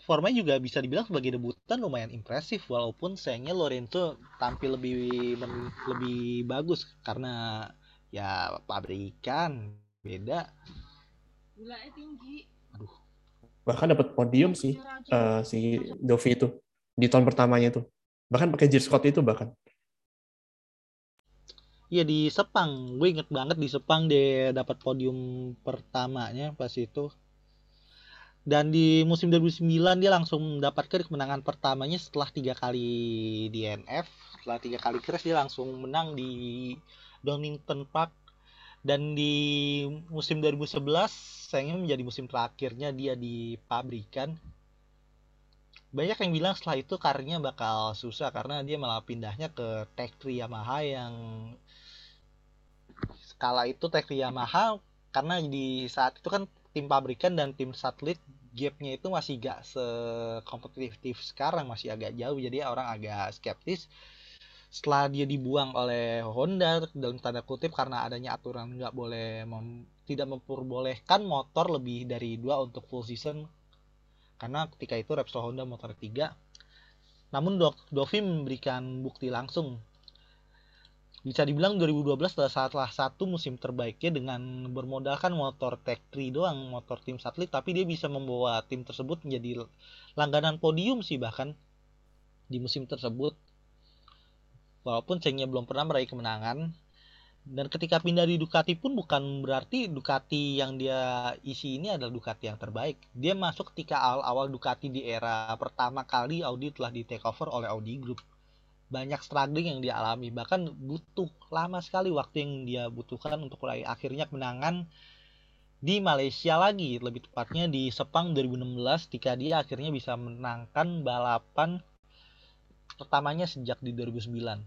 S1: formanya juga bisa dibilang sebagai debutan lumayan impresif walaupun sayangnya Lorenzo tampil lebih lebih bagus karena ya pabrikan beda
S6: Gulanya tinggi.
S3: bahkan dapat podium sih eh, si Dovi itu di tahun pertamanya itu bahkan pakai Gear Scott itu bahkan
S1: Iya di Sepang, gue inget banget di Sepang dia dapat podium pertamanya pas itu. Dan di musim 2009 dia langsung mendapatkan kemenangan pertamanya setelah tiga kali DNF, setelah tiga kali crash dia langsung menang di Donington Park. Dan di musim 2011 sayangnya menjadi musim terakhirnya dia di pabrikan. Banyak yang bilang setelah itu karirnya bakal susah karena dia malah pindahnya ke Tech 3 Yamaha yang skala itu Tech Yamaha karena di saat itu kan tim pabrikan dan tim satelit gapnya itu masih gak sekompetitif sekarang masih agak jauh. Jadi orang agak skeptis. Setelah dia dibuang oleh Honda dalam tanda kutip karena adanya aturan nggak boleh mem- tidak memperbolehkan motor lebih dari dua untuk full season karena ketika itu Repsol Honda motor 3 namun Dov- Dovi memberikan bukti langsung bisa dibilang 2012 adalah salah satu musim terbaiknya dengan bermodalkan motor Tech 3 doang, motor tim satelit, tapi dia bisa membawa tim tersebut menjadi langganan podium sih bahkan di musim tersebut. Walaupun sayangnya belum pernah meraih kemenangan. Dan ketika pindah di Ducati pun bukan berarti Ducati yang dia isi ini adalah Ducati yang terbaik. Dia masuk ketika awal-awal Ducati di era pertama kali Audi telah di take over oleh Audi Group banyak struggling yang dia alami bahkan butuh lama sekali waktu yang dia butuhkan untuk meraih akhirnya kemenangan di Malaysia lagi lebih tepatnya di Sepang 2016 ketika dia akhirnya bisa menangkan balapan pertamanya sejak di 2009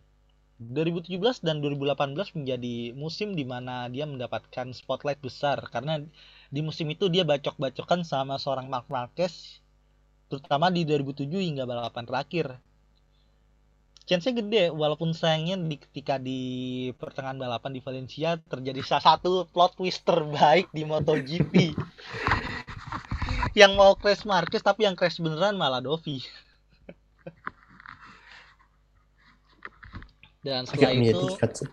S1: 2017 dan 2018 menjadi musim di mana dia mendapatkan spotlight besar. Karena di musim itu dia bacok-bacokan sama seorang Mark Marquez terutama di 2007 hingga balapan terakhir. Chance-nya gede walaupun sayangnya di, ketika di pertengahan balapan di Valencia terjadi salah satu plot twist terbaik di MotoGP. [laughs] Yang mau crash Marquez tapi yang crash beneran malah Dovi dan setelah
S3: Agak
S1: itu
S3: sih.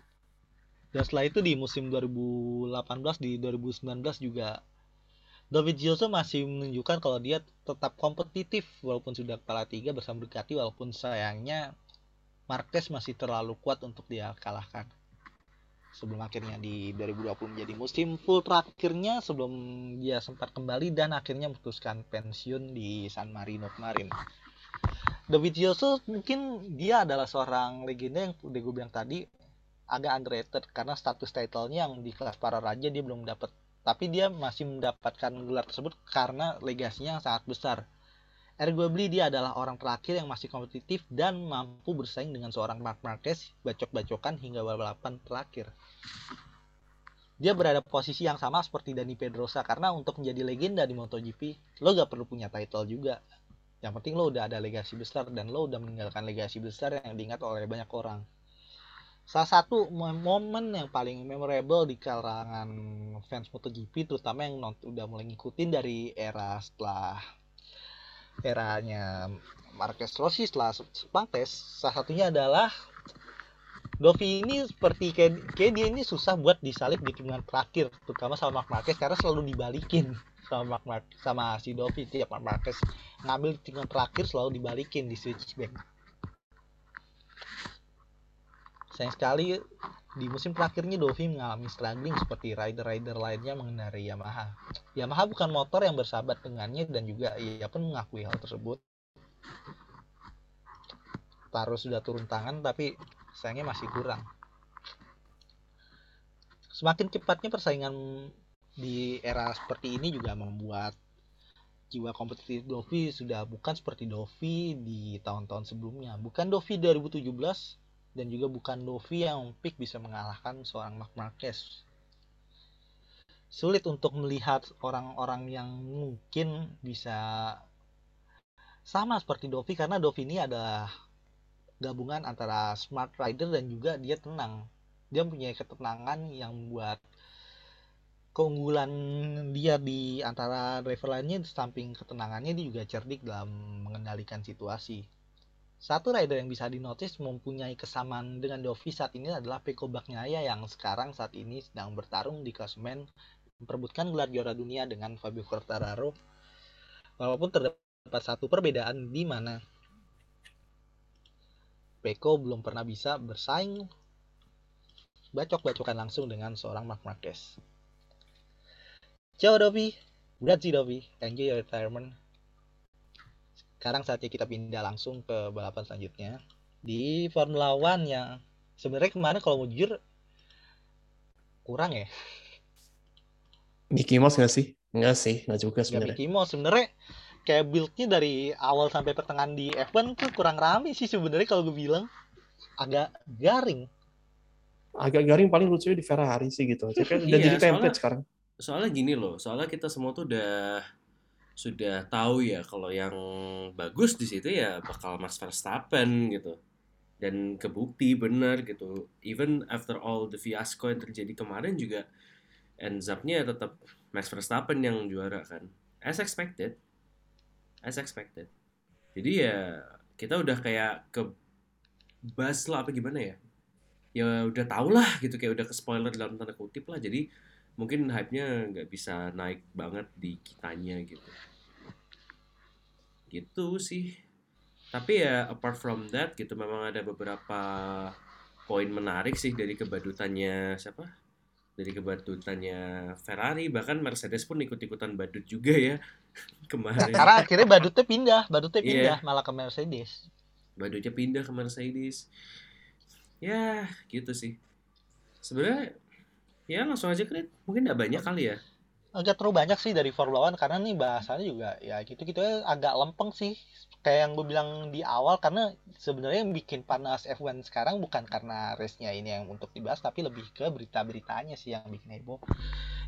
S1: dan setelah itu di musim 2018 di 2019 juga David Gioso masih menunjukkan kalau dia tetap kompetitif walaupun sudah kepala tiga bersama Ducati walaupun sayangnya Marquez masih terlalu kuat untuk dia kalahkan sebelum akhirnya di 2020 menjadi musim full terakhirnya sebelum dia sempat kembali dan akhirnya memutuskan pensiun di San Marino kemarin. David Gioso mungkin dia adalah seorang legenda yang udah gue bilang tadi agak underrated karena status title-nya yang di kelas para raja dia belum dapat tapi dia masih mendapatkan gelar tersebut karena legasinya yang sangat besar Arguably dia adalah orang terakhir yang masih kompetitif dan mampu bersaing dengan seorang Mark Marquez bacok-bacokan hingga balapan terakhir. Dia berada posisi yang sama seperti Dani Pedrosa karena untuk menjadi legenda di MotoGP lo gak perlu punya title juga. Yang penting lo udah ada legasi besar dan lo udah meninggalkan legasi besar yang diingat oleh banyak orang. Salah satu momen yang paling memorable di kalangan fans MotoGP terutama yang udah mulai ngikutin dari era setelah eranya Marquez Rossi setelah Sepangtes salah satunya adalah Dovi ini seperti kayak, kayak dia ini susah buat disalip di tikungan terakhir terutama sama Mark Marquez karena selalu dibalikin sama Mark Marquez, sama si Dovi tiap Mark Marquez ngambil tikungan terakhir selalu dibalikin di switchback sayang sekali di musim terakhirnya Dovi mengalami struggling seperti rider-rider lainnya mengendarai Yamaha. Yamaha bukan motor yang bersahabat dengannya dan juga ia pun mengakui hal tersebut. Taro sudah turun tangan tapi sayangnya masih kurang. Semakin cepatnya persaingan di era seperti ini juga membuat jiwa kompetitif Dovi sudah bukan seperti Dovi di tahun-tahun sebelumnya. Bukan Dovi 2017 dan juga bukan Dovi yang pick bisa mengalahkan seorang Mark Marquez. Sulit untuk melihat orang-orang yang mungkin bisa sama seperti Dovi karena Dovi ini adalah gabungan antara smart rider dan juga dia tenang. Dia punya ketenangan yang membuat keunggulan dia di antara driver lainnya di samping ketenangannya dia juga cerdik dalam mengendalikan situasi satu rider yang bisa dinotis mempunyai kesamaan dengan Dovi saat ini adalah Peko Bagnaia yang sekarang saat ini sedang bertarung di klasemen memperebutkan gelar juara dunia dengan Fabio Quartararo. Walaupun terdapat satu perbedaan di mana Peko belum pernah bisa bersaing bacok-bacokan langsung dengan seorang Mark Marquez. Ciao Dovi, grazie Dovi, enjoy your retirement sekarang saatnya kita pindah langsung ke balapan selanjutnya di Formula One yang sebenarnya kemarin kalau mau jujur kurang ya
S3: Mickey Mouse nggak sih? Nggak sih, nggak juga sebenarnya.
S1: Mickey Mouse sebenarnya kayak build-nya dari awal sampai pertengahan di F1 tuh kurang rame sih sebenarnya kalau gue bilang agak garing
S3: Agak garing paling lucunya di Ferrari sih gitu. aja kan [laughs] udah
S2: Iya,
S3: jadi template
S2: soalnya-
S3: sekarang.
S2: Soalnya gini loh, soalnya kita semua tuh udah sudah tahu ya kalau yang bagus di situ ya bakal Max Verstappen gitu. Dan kebukti benar gitu. Even after all the fiasco yang terjadi kemarin juga ends up-nya tetap Max Verstappen yang juara kan. As expected. As expected. Jadi ya kita udah kayak ke bas lah apa gimana ya? ya udah tau lah gitu kayak udah ke spoiler dalam tanda kutip lah jadi mungkin hype-nya nggak bisa naik banget di kitanya gitu. Gitu sih. Tapi ya apart from that gitu memang ada beberapa poin menarik sih dari kebadutannya siapa? Dari kebadutannya Ferrari bahkan Mercedes pun ikut-ikutan badut juga ya [laughs] kemarin.
S1: Karena akhirnya badutnya pindah, badutnya
S2: Iya.
S1: pindah malah ke Mercedes.
S2: badutnya pindah ke Mercedes. Ya gitu sih. Sebenarnya ya langsung aja kredit mungkin nggak banyak kali ya.
S1: Agak terlalu banyak sih dari Formula One karena nih bahasanya juga ya gitu gitu agak lempeng sih. Kayak yang gue bilang di awal karena sebenarnya yang bikin panas F1 sekarang bukan karena race-nya ini yang untuk dibahas tapi lebih ke berita-beritanya sih yang bikin heboh.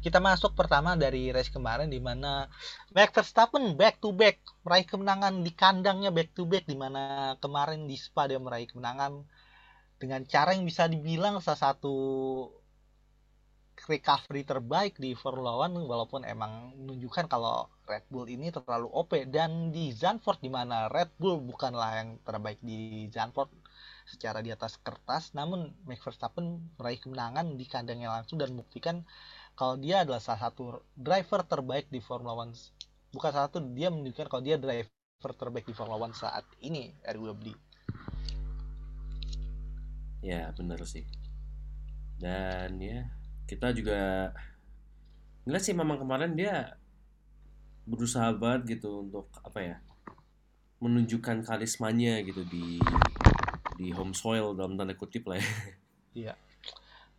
S1: Kita masuk pertama dari race kemarin di mana Max Verstappen back to back meraih kemenangan di kandangnya back to back di mana kemarin di Spa dia meraih kemenangan dengan cara yang bisa dibilang salah satu recovery terbaik di One walaupun emang menunjukkan kalau Red Bull ini terlalu OP dan di Zandvoort di mana Red Bull bukanlah yang terbaik di Zandvoort secara di atas kertas namun Max Verstappen meraih kemenangan di kandangnya langsung dan membuktikan kalau dia adalah salah satu driver terbaik di Formula One. Bukan salah satu dia menunjukkan kalau dia driver terbaik di Formula One saat ini RWB
S2: ya bener sih. Dan ya kita juga ngeliat sih memang kemarin dia berusaha banget gitu untuk apa ya menunjukkan karismanya gitu di di home soil dalam tanda kutip lah ya.
S1: Iya.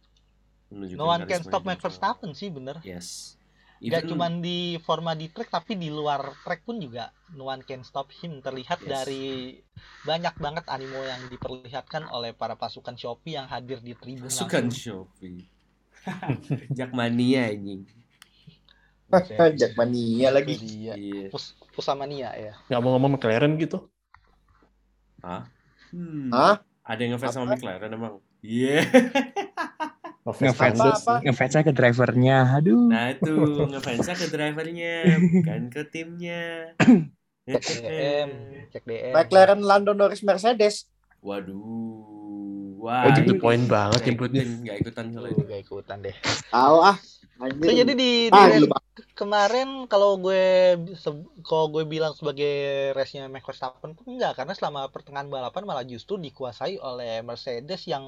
S1: [laughs]
S2: Menunjukkan
S1: no one can stop Max
S2: soil.
S1: Verstappen sih bener
S2: Yes.
S1: Gak
S2: Even-
S1: cuman di forma di track tapi di luar track pun juga no one can stop him terlihat
S2: Yes.
S1: dari banyak banget animo yang diperlihatkan oleh para pasukan Shopee yang hadir di tribun
S2: Pasukan
S1: langsung.
S2: Shopee. [laughs] Jakmania anjing.
S1: Buset,
S4: Jackmania lagi.
S1: itu dia.
S2: Iya.
S1: Pus Pusamania ya.
S3: Nggak mau ngomong McLaren gitu.
S2: Hmm.
S4: Hah?
S2: Ada yang ngefans sama McLaren emang? Iya. [laughs]
S7: Ngefans
S4: Apa-apa?
S7: ngefansnya ke drivernya. Aduh.
S2: Nah itu ngefansnya ke drivernya, bukan ke timnya.
S1: Cek DM, cek DM.
S4: McLaren Lando Norris Mercedes.
S2: Waduh.
S7: Oh,
S2: Wah,
S7: jadi
S2: ini
S3: poin banget inputnya.
S2: ikutin, nggak ikutan kalau
S1: Tuh,
S2: itu.
S1: gak ikutan deh.
S4: Tahu ah.
S1: So, jadi di, di
S4: Ah,
S1: kemarin kalau gue kalau gue bilang sebagai race-nya Max Verstappen pun enggak karena selama pertengahan balapan malah justru dikuasai oleh Mercedes yang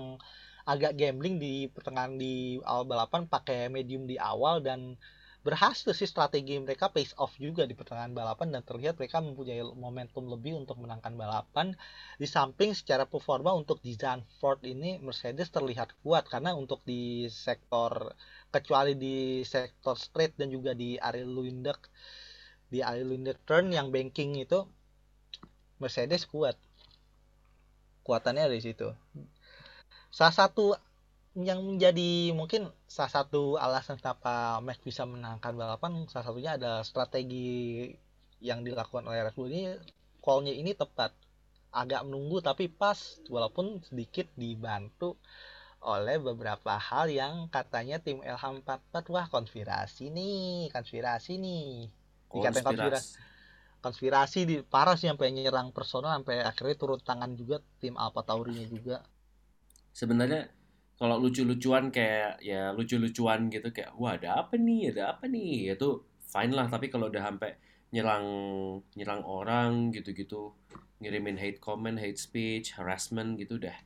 S1: agak gambling di pertengahan di awal balapan pakai medium di awal dan berhasil sih strategi mereka pace off juga di pertengahan balapan dan terlihat mereka mempunyai momentum lebih untuk menangkan balapan. Di samping secara performa untuk di Zandvoort ini Mercedes terlihat kuat karena untuk di sektor kecuali di sektor straight dan juga di area Luindek di area Luindek turn yang banking itu Mercedes kuat. Kuatannya dari situ. Salah satu yang menjadi mungkin salah satu alasan kenapa Max bisa menangkan balapan salah satunya ada strategi yang dilakukan oleh Red Bull ini. Call-nya ini tepat. Agak menunggu tapi pas. Walaupun sedikit dibantu oleh beberapa hal yang katanya tim LH44 wah konspirasi nih konspirasi nih. Dikatain konspirasi. Konspirasi di parah sih sampai nyerang personal sampai akhirnya turun tangan juga tim Alpha Taurinya juga.
S2: Sebenarnya kalau lucu-lucuan kayak ya lucu-lucuan gitu kayak wah ada apa nih, ada apa nih, itu fine lah. Tapi kalau udah sampai nyerang nyerang orang gitu-gitu, ngirimin hate comment, hate speech, harassment gitu dah.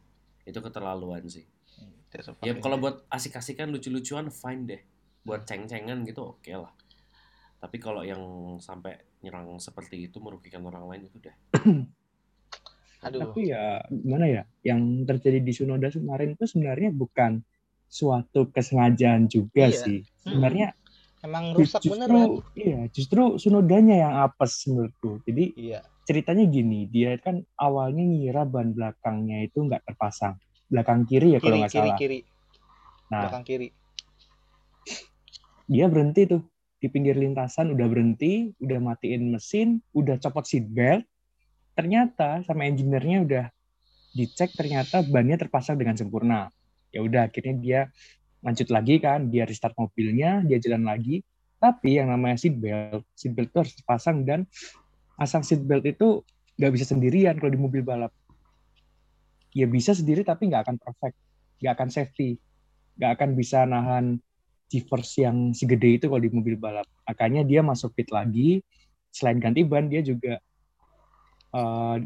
S2: Itu keterlaluan sih.
S1: A
S2: Ya kalau buat asik-asikan lucu-lucuan fine deh. Buat ceng-cengan gitu oke lah. Tapi kalau yang sampai nyerang seperti itu merugikan orang lain itu dah. [clears throat]
S1: aduh
S7: Tapi ya gimana ya? Yang terjadi di Sunoda kemarin itu sebenarnya bukan suatu kesengajaan juga
S1: Iya.
S7: sih. Sebenarnya
S1: emang rusak
S7: justru
S1: beneran
S7: iya, justru Sunodanya yang apes menurutku. Jadi
S1: iya
S7: ceritanya gini, dia kan awalnya ngira ban belakangnya itu nggak terpasang. Belakang kiri ya kalau
S1: kiri
S7: nggak
S1: kiri
S7: salah.
S1: kiri
S7: Nah,
S1: belakang kiri
S7: dia berhenti tuh di pinggir lintasan udah berhenti udah matiin mesin udah copot seat belt ternyata sama engineer-nya udah dicek ternyata bannya terpasang dengan sempurna. Ya udah akhirnya dia lanjut lagi kan dia restart mobilnya dia jalan lagi. Tapi yang namanya seat belt seat belt itu harus dipasang dan pasang seat belt itu nggak bisa sendirian kalau di mobil balap. Ya bisa sendiri tapi nggak akan perfect nggak akan safety, nggak akan bisa nahan G-force yang segede itu kalau di mobil balap. Makanya dia masuk pit lagi, selain ganti ban dia juga uh,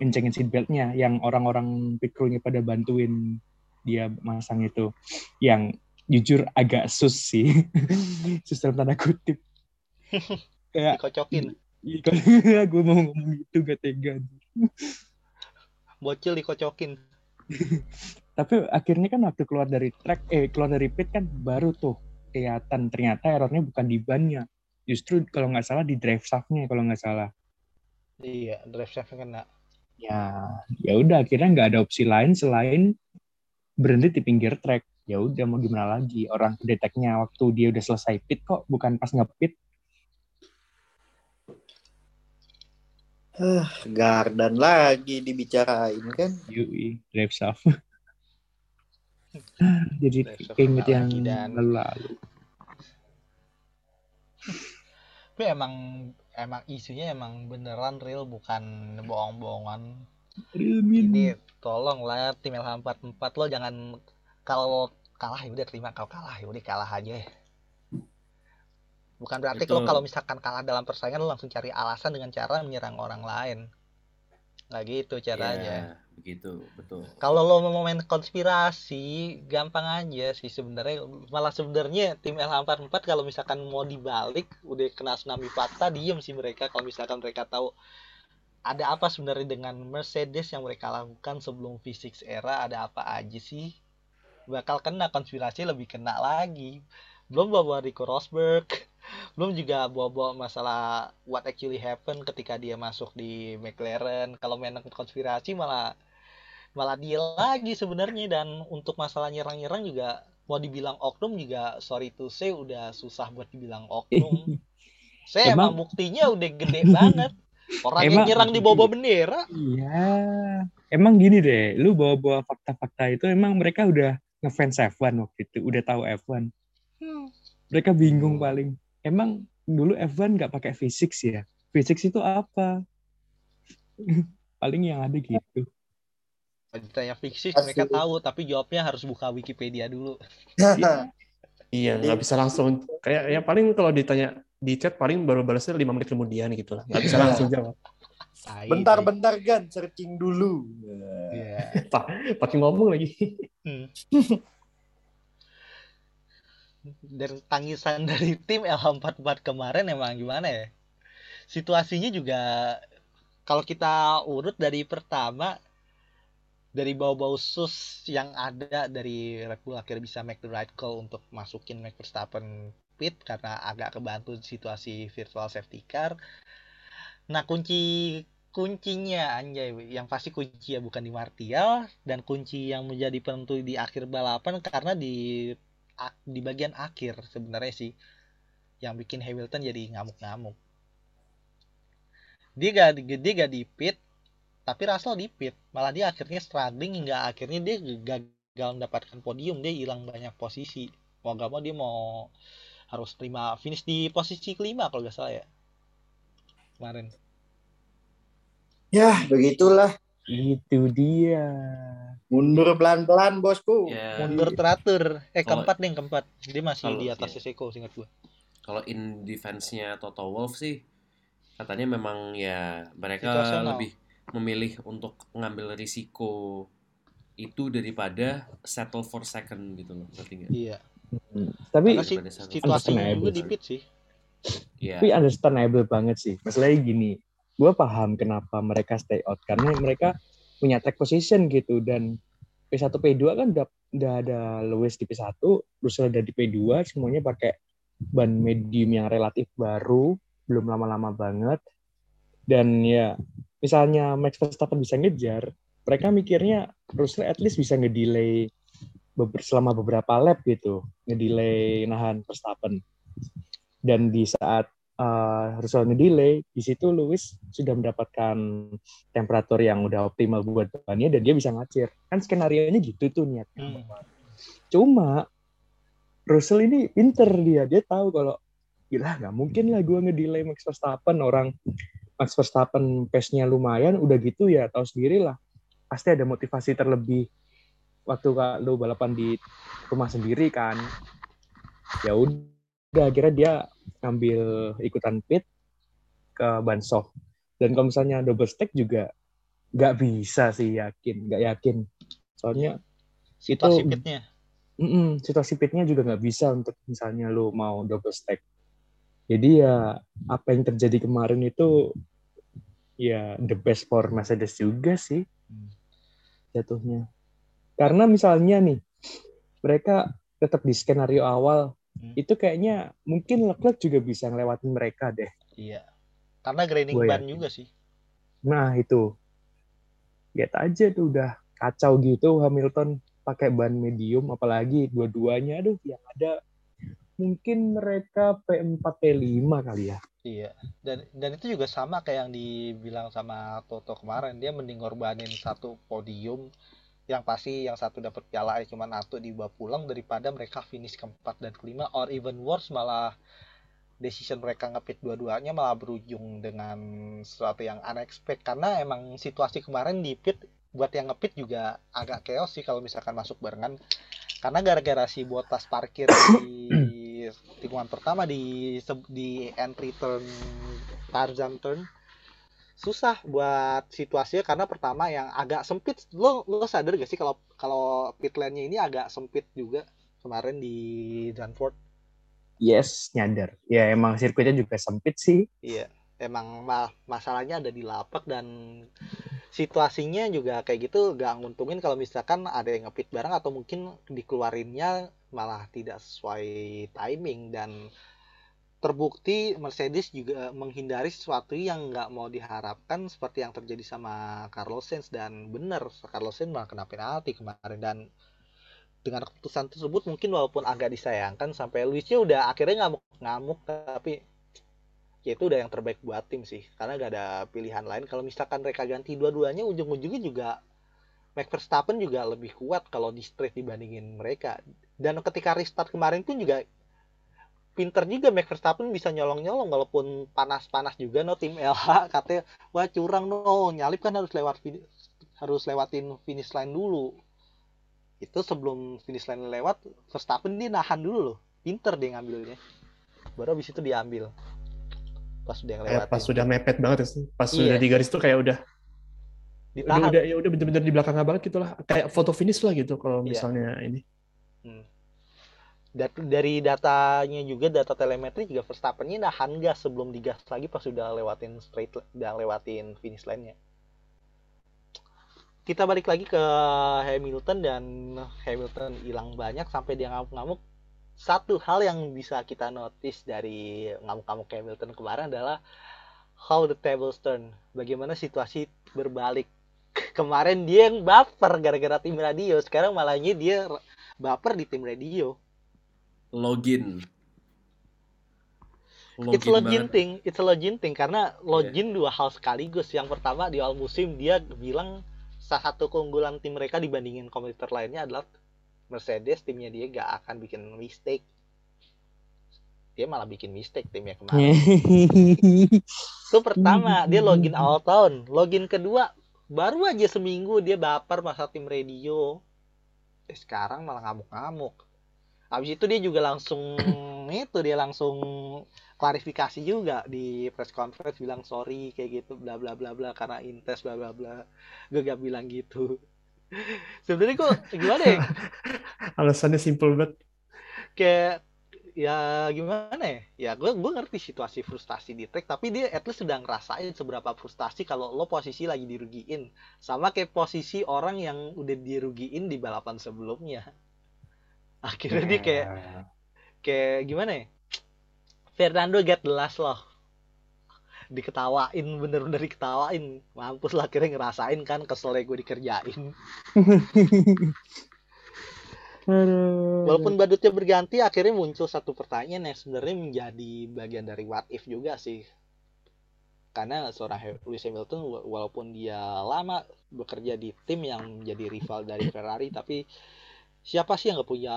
S7: kencengin seatbeltnya yang orang-orang pit crew-nya pada bantuin dia masang itu. Yang jujur agak sus sih. [laughs] Sus dalam tanda kutip. [laughs] Kayak
S1: Dikocokin.
S7: kalau [laughs] gue mau ngomong itu gak tega.
S1: Bocil dikocokin.
S7: tapi akhirnya kan waktu keluar dari track eh keluar dari pit kan baru tuh kelihatan. Ternyata errornya bukan di bannya. Justru kalau nggak salah di drive shaftnya kalau nggak salah
S1: Iya, drive shaft kena.
S7: ya ya udah akhirnya nggak ada opsi lain selain berhenti di pinggir track. Ya udah mau gimana lagi? Orang deteknya waktu dia udah selesai pit kok bukan pas ngepit.
S4: Gardan lagi dibicarain kan.
S7: yui drive shaft [laughs] jadi keinget yang
S1: dan
S7: lalu-lalu
S1: tapi emang emang isunya emang beneran real bukan bohong-bohongan. Ini tolong lah tim LH44 lo jangan kalau kalah ya udah terima kalau kalah ya udah kalah aja. Bukan berarti
S2: Betul.
S1: lo kalau misalkan kalah dalam persaingan lo langsung cari alasan dengan cara menyerang orang lain. Nggak gitu caranya.
S2: Ya, begitu, betul.
S1: Kalau lo mau main konspirasi, gampang aja sih sebenarnya. Malah sebenarnya tim LH44 kalau misalkan mau dibalik, udah kena tsunami fakta, diem sih mereka kalau misalkan mereka tahu ada apa sebenarnya dengan Mercedes yang mereka lakukan sebelum V6 era, ada apa aja sih? Bakal kena konspirasi lebih kena lagi. Belum bawa Rico Rosberg, belum juga bawa-bawa masalah what actually happened ketika dia masuk di McLaren. Kalau main konspirasi malah malah dia lagi sebenarnya dan untuk masalah nyerang-nyerang juga mau dibilang oknum juga sorry to say udah susah buat dibilang oknum. [laughs] Saya emang,
S7: Emang-
S1: buktinya udah gede banget. Orang yang
S7: Emang-
S1: nyerang di bawah bendera.
S7: Iya, emang gini deh, lu bawa-bawa fakta-fakta itu emang mereka udah ngefans F1 waktu itu, udah tahu F1. Mereka bingung paling. Emang dulu F1 nggak pakai V6 ya? V6 itu apa? [laughs] paling yang ada gitu.
S1: Ditanya fiksi
S4: Pasti.
S1: mereka tahu tapi jawabnya harus buka Wikipedia dulu. [laughs]
S3: Iya, nggak bisa langsung. Kayak ya paling kalau ditanya di chat paling baru balasnya lima menit kemudian gitu lah. Nggak bisa langsung jawab.
S1: Tai,
S4: bentar
S1: tai.
S4: bentar gan searching dulu.
S1: Iya. [laughs]
S3: Pa- Pakai ngomong lagi.
S1: Hmm. Dan tangisan [laughs] dari tim LH44 kemarin emang gimana ya? Situasinya juga kalau kita urut dari pertama dari bau-bau sus yang ada dari Red Bull akhirnya bisa make the right call untuk masukin Max Verstappen pit karena agak kebantu situasi virtual safety car. Nah, kunci kuncinya anjay yang pasti kunci ya bukan di Martial dan kunci yang menjadi penentu di akhir balapan karena di di bagian akhir sebenarnya sih yang bikin Hamilton jadi ngamuk-ngamuk. Dia gak dia gak di pit tapi Russell di pit. Malah dia akhirnya struggling hingga akhirnya dia gagal mendapatkan podium. Dia hilang banyak posisi. Mau gak mau dia mau harus terima finish di posisi kelima kalau gak salah ya kemarin.
S4: Ya begitulah.
S7: Itu dia.
S4: Mundur pelan-pelan bosku.
S2: Ya,
S1: mundur teratur eh keempat nih keempat dia masih
S2: Kalau-
S1: di atas
S2: iya.
S1: Seko singkat gua
S2: kalau in defense-nya Toto Wolff sih katanya memang ya mereka
S1: Situasional.
S2: lebih memilih untuk ngambil risiko itu daripada settle for second gitu loh ngerti nggak?
S1: iya
S7: Tapi
S1: si,
S2: settle for
S1: situasinya juga di
S2: sih.
S1: pit sih
S2: Iya.
S7: tapi understandable banget sih. Masalahnya gini, gue paham kenapa mereka stay out karena mereka punya track position gitu dan P1 P2 kan udah udah ada Lewis di P1, Russell ada di P2, semuanya pakai ban medium yang relatif baru, belum lama-lama banget. Dan ya misalnya Max Verstappen bisa ngejar, mereka mikirnya Russell at least bisa ngedelay selama beberapa lap gitu, ngedelay nahan Verstappen. Dan di saat uh, Russell ngedelay, di situ Lewis sudah mendapatkan temperatur yang udah optimal buat bannya dan dia bisa ngacir. Kan skenario-nya gitu tuh niatnya.
S1: Hmm.
S7: Cuma Russell ini pinter dia, dia tahu kalau gila nggak mungkin lah gue ngedelay Max Verstappen orang Max Verstappen pace-nya lumayan udah gitu ya tahu sendiri lah pasti ada motivasi terlebih waktu kak lu balapan di rumah sendiri kan ya udah akhirnya dia ngambil ikutan pit ke ban soft dan kalau misalnya double stack juga nggak bisa sih yakin nggak yakin soalnya
S1: Situasi
S7: Itu-
S1: pitnya.
S7: Mm-mm, situasi pitnya juga nggak bisa untuk misalnya lu mau double stack. Jadi ya apa yang terjadi kemarin itu ya the best for Mercedes juga sih
S1: Hmm.
S7: jatuhnya. Karena misalnya nih mereka tetap di skenario awal
S1: Hmm.
S7: itu kayaknya mungkin Leclerc juga bisa ngelewatin mereka deh.
S1: Iya. Karena grinding
S7: Gua
S1: ban
S7: yakin.
S1: juga sih.
S7: Nah itu lihat aja tuh udah kacau gitu Hamilton pakai ban medium apalagi dua-duanya aduh yang ada mungkin mereka P4 P5 kali ya
S1: Iya. Dan dan itu juga sama kayak yang dibilang sama Toto kemarin. Dia mending ngorbanin satu podium yang pasti yang satu dapat piala aja cuma satu dibawa pulang daripada mereka finish keempat dan kelima or even worse malah decision mereka ngepit dua-duanya malah berujung dengan sesuatu yang unexpected. Karena emang situasi kemarin di pit buat yang ngepit juga agak chaos sih kalau misalkan masuk barengan. Karena gara-gara si Botas parkir di [clears throat] tikungan pertama di di entry turn Tarzan turn susah buat situasinya karena pertama yang agak sempit. Lo lo sadar gak sih kalau kalau pit lane-nya ini agak sempit juga kemarin di Zandvoort?
S7: Yes nyadar. Ya emang sirkuitnya juga sempit sih.
S1: Iya, emang ma- masalahnya ada di lapak dan situasinya juga kayak gitu gak nguntungin kalau misalkan ada yang ngepit bareng atau mungkin dikeluarinnya malah tidak sesuai timing dan terbukti Mercedes juga menghindari sesuatu yang nggak mau diharapkan seperti yang terjadi sama Carlos Sainz. Dan bener Carlos Sainz malah kena penalti kemarin. Dan dengan keputusan tersebut mungkin walaupun agak disayangkan sampai Luisnya udah akhirnya ngamuk-ngamuk tapi ya itu udah yang terbaik buat tim sih. Karena gak ada pilihan lain. Kalau misalkan mereka ganti dua-duanya ujung-ujungnya juga Max Verstappen juga lebih kuat kalau di straight dibandingin mereka. Dan ketika restart kemarin pun juga pinter juga Max Verstappen bisa nyolong-nyolong walaupun panas-panas juga no tim LH katanya wah curang no nyalip kan harus lewat harus lewatin finish line dulu itu sebelum finish line lewat Verstappen dia nahan dulu loh pinter dia ngambilnya baru habis itu diambil pas udah
S3: Kayak
S1: ngelewatin
S3: pas sudah mepet banget ya. Pas
S1: Iya.
S3: sudah di garis tuh kayak udah udah,
S1: ditahan
S3: udah ya udah bener-bener di belakangnya banget gitu lah. Kayak foto finish lah gitu kalau
S1: Iya.
S3: misalnya ini.
S1: Dat- dari datanya juga data telemetri juga Verstappen-nya nahan gas sebelum digas lagi pas sudah lewatin straight udah lewatin finish line-nya. Kita balik lagi ke Hamilton dan Hamilton hilang banyak sampai dia ngamuk-ngamuk. Satu hal yang bisa kita notice dari ngamuk-ngamuk Hamilton kemarin adalah how the tables turn. Bagaimana situasi berbalik. [laughs] Kemarin dia yang baper gara-gara tim radio, sekarang malahnya dia baper di tim radio.
S2: Login
S1: It's login
S2: banget.
S1: thing, it's a login thing karena login dua hal sekaligus. Yang pertama di awal musim dia bilang salah satu keunggulan tim mereka dibandingin kompetitor lainnya adalah Mercedes timnya dia gak akan bikin mistake. Dia malah bikin mistake timnya kemarin. [laughs] Itu pertama dia login awal tahun. Login kedua baru aja seminggu dia baper masa tim radio. Eh, sekarang malah ngamuk-ngamuk. Habis itu dia juga langsung [clears throat] itu dia langsung klarifikasi juga di press conference bilang sorry kayak gitu bla bla bla bla karena intes bla bla bla. Gue gak bilang gitu. [laughs] Sebenarnya kok gimana ya? [laughs]
S3: Alasannya simple banget.
S1: kayak ya gimana ya ya gue gue ngerti situasi frustasi di track tapi dia at least sudah ngerasain seberapa frustasi kalau lo posisi lagi dirugiin sama kayak posisi orang yang udah dirugiin di balapan sebelumnya akhirnya dia kayak kayak gimana ya? Fernando get the last loh. Diketawain bener-bener diketawain. Mampus lah akhirnya ngerasain kan keselnya gue dikerjain. [laughs]
S7: Aduh.
S1: Walaupun badutnya berganti, akhirnya muncul satu pertanyaan yang sebenarnya menjadi bagian dari what if juga sih. Karena seorang Lewis Hamilton, wa- walaupun dia lama bekerja di tim yang menjadi rival dari Ferrari, tapi siapa sih yang nggak punya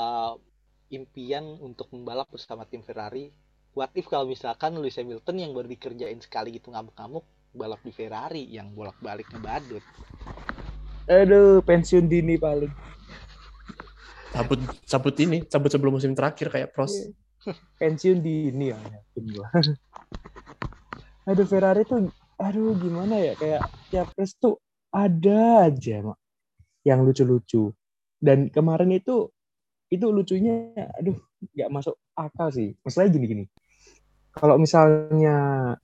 S1: impian untuk membalap bersama tim Ferrari? What if kalau misalkan Lewis Hamilton yang baru dikerjain sekali gitu ngamuk-ngamuk balap di Ferrari yang bolak-balik ngebadut?
S7: Aduh, pensiun dini paling.
S3: cabut cabut ini cabut sebelum musim terakhir kayak pros
S7: Iya. pensiun di ini ya [laughs] aduh Ferrari tuh aduh gimana ya kayak tiap race tuh ada aja Mak, yang lucu-lucu dan kemarin itu itu lucunya aduh nggak masuk akal sih. Masalahnya gini-gini kalau misalnya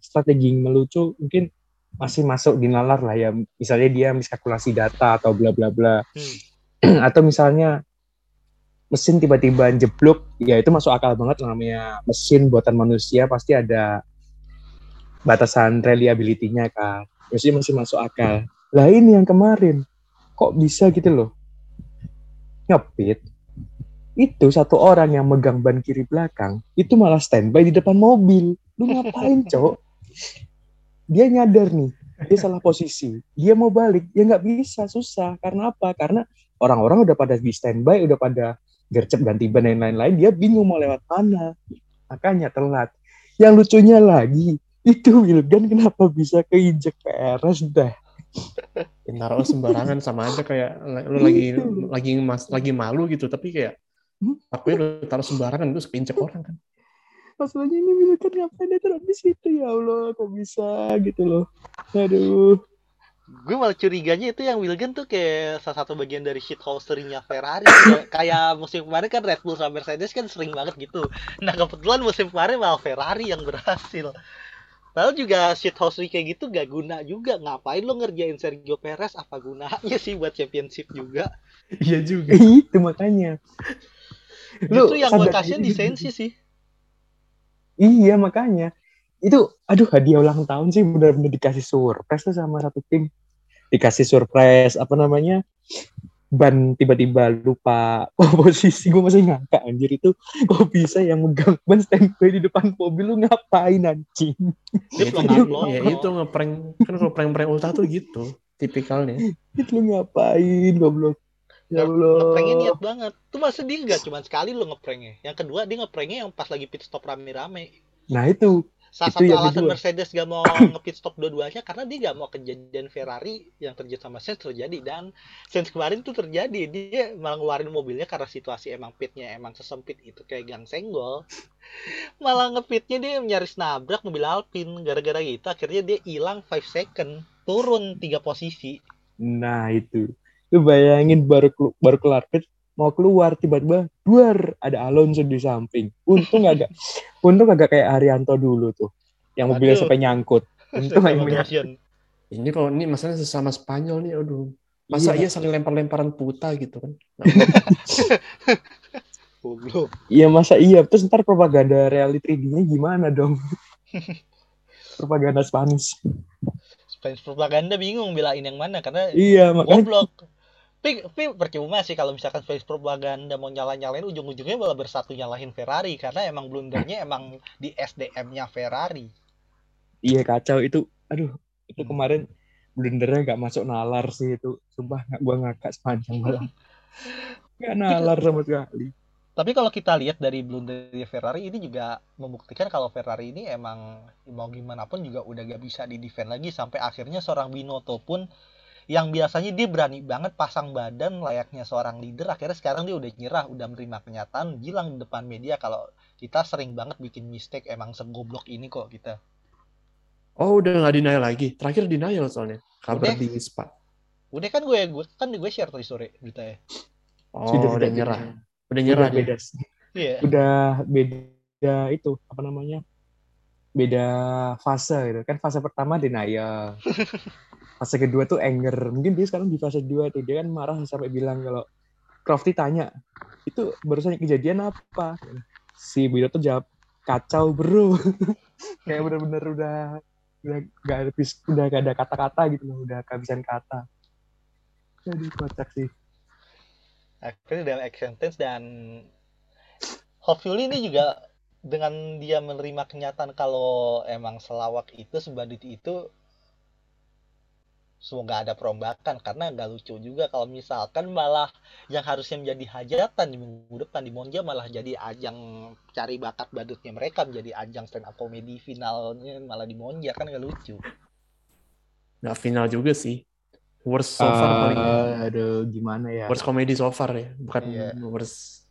S7: strategi melucu mungkin masih masuk di nalar lah ya. Misalnya dia miskalkulasi data atau bla bla bla. [clears throat] Atau misalnya mesin tiba-tiba jeblok ya itu masuk akal banget. Namanya mesin buatan manusia pasti ada batasan reliability-nya kan. Maksudnya masih masuk akal. Lah ini yang kemarin kok bisa gitu loh ngepit itu satu orang yang megang ban kiri belakang itu malah standby di depan mobil. Lu ngapain [laughs] cok? Dia nyadar nih dia salah posisi. Dia mau balik ya nggak bisa susah. Karena apa? Karena orang-orang udah pada di standby udah pada gercep ganti ban dan lain-lain dia bingung mau lewat mana. Makanya telat. Yang lucunya lagi itu Wildan kenapa bisa keinjek PRS dah
S3: naruh sembarangan sama aja kayak lu lagi
S7: Itu.
S3: lagi mas lagi malu gitu tapi kayak
S7: Hmm?
S3: aku lu taruh sembarangan terus keinjek orang kan.
S7: Masalahnya ini Wildan ngapain dia taruh di situ? Ya Allah kok bisa gitu loh. Aduh.
S1: Gue malah curiganya itu yang Wilgen tuh kayak salah satu bagian dari shithousery-nya Ferrari Kayak- kayak musim kemarin kan Red Bull sama Mercedes kan sering banget gitu. Nah kebetulan musim kemarin malah Ferrari yang berhasil Lalu juga shithousery kayak gitu gak guna juga. Ngapain lo ngerjain Sergio Perez? Apa gunanya sih buat championship juga? [laughs]
S3: Iya juga. [laughs]
S7: Itu makanya. Lu
S1: Justru yang gue kasihan di Sensi sih.
S7: Iya makanya. Itu aduh hadiah ulang tahun sih benar-benar dikasih surprise tuh sama satu tim. Dikasih surprise apa namanya ban tiba-tiba lupa [laughs] posisi. Gue masih ngangka anjir. Itu kok bisa yang megang ban standby di depan mobil? Lu ngapain anjing?
S1: Dia
S3: ya, itu, [laughs] ya itu ngeprank. Kan kalau prank-prank ulta tuh gitu. Tipikalnya.
S7: Itu [laughs] lu ngapain goblok? Ya Allah.
S1: Ngepranknya niat banget. Tuh masa dia gak cuma sekali lo ngepranknya. Yang kedua dia ngepranknya yang pas lagi pit stop rame-rame.
S7: Nah itu
S1: Salah satu alasan
S7: kedua.
S1: Mercedes gak mau [coughs] nge-pit stop dua-duanya karena dia gak mau kejadian Ferrari yang terjadi sama Sainz terjadi. Dan Sainz kemarin tuh terjadi. Dia malah ngeluarin mobilnya karena situasi emang pitnya emang sesempit itu kayak gang senggol. [laughs] Malah ngepitnya dia nyaris nabrak mobil Alpine gara-gara gitu. Akhirnya dia hilang 5 second turun tiga posisi.
S7: Nah itu. Lu bayangin baru baru kelar pit mau keluar tiba-tiba duar ada Alonso di samping. Untung agak untung agak kayak Arianto dulu tuh yang mobilnya sampai nyangkut. Untung yang
S3: ini kalau ini masalahnya sesama Spanyol nih aduh. Masa
S7: Iya.
S3: iya saling lempar-lemparan puta gitu kan?
S1: Goblok.
S7: iya masa iya. Terus ntar propaganda reality 3D-nya gimana dong? [laughs] Propaganda Spanish
S1: Fans propaganda bingung belain yang mana karena
S7: iya makanya
S1: goblok tapi, tapi percuma sih kalau misalkan face propaganda mau nyala-nyalain ujung-ujungnya malah bersatu nyalahin Ferrari. Karena emang blundernya emang di SDM-nya Ferrari.
S7: Iya kacau. Itu aduh itu
S1: Hmm.
S7: kemarin blendernya nggak masuk nalar sih itu. Sumpah nggak gua ngakak sepanjang malam. [laughs] Nggak nalar sama sekali.
S1: Tapi kalau kita lihat dari blundernya Ferrari ini juga membuktikan kalau Ferrari ini emang mau gimana pun juga udah gak bisa di defend lagi sampai akhirnya seorang Binotto pun yang biasanya dia berani banget pasang badan layaknya seorang leader akhirnya sekarang dia udah nyerah udah menerima kenyataan bilang di depan media kalau kita sering banget bikin mistake emang segoblok ini kok kita
S3: oh udah nggak denial lagi? Terakhir denial soalnya kabar
S1: Udah.
S3: di Spa.
S1: Udah kan gue gue kan gue share tadi sore beritanya.
S3: Oh
S7: Sudah
S3: udah nyerah. udah nyerah
S7: udah
S3: dia
S7: beda
S1: iya.
S7: Udah beda itu apa namanya? Beda fase gitu. Kan fase pertama denial [laughs] fase kedua tuh anger. Mungkin dia sekarang di fase dua tuh dia kan marah sampai bilang kalau Crofty tanya itu barusan kejadian apa? Si Bido tuh jawab kacau bro. [laughs] Kayak bener-bener udah udah gak habis udah gak ada kata-kata gitu loh udah kehabisan kata. Jadi kocak sih.
S1: Akhirnya dalam acceptance dan hopefully ini juga dengan dia menerima kenyataan kalau emang selawak itu sebadut itu semoga ada perombakan karena nggak lucu juga kalau misalkan malah yang harusnya menjadi hajatan di minggu depan di Monza malah jadi ajang cari bakat badutnya mereka menjadi ajang stand up comedy finalnya malah di Monza kan nggak lucu
S3: nggak final juga sih Worst so far paling ya.
S7: Eh, aduh, gimana ya?
S3: Worst comedy so far ya, bukan
S1: Iya.
S3: worst.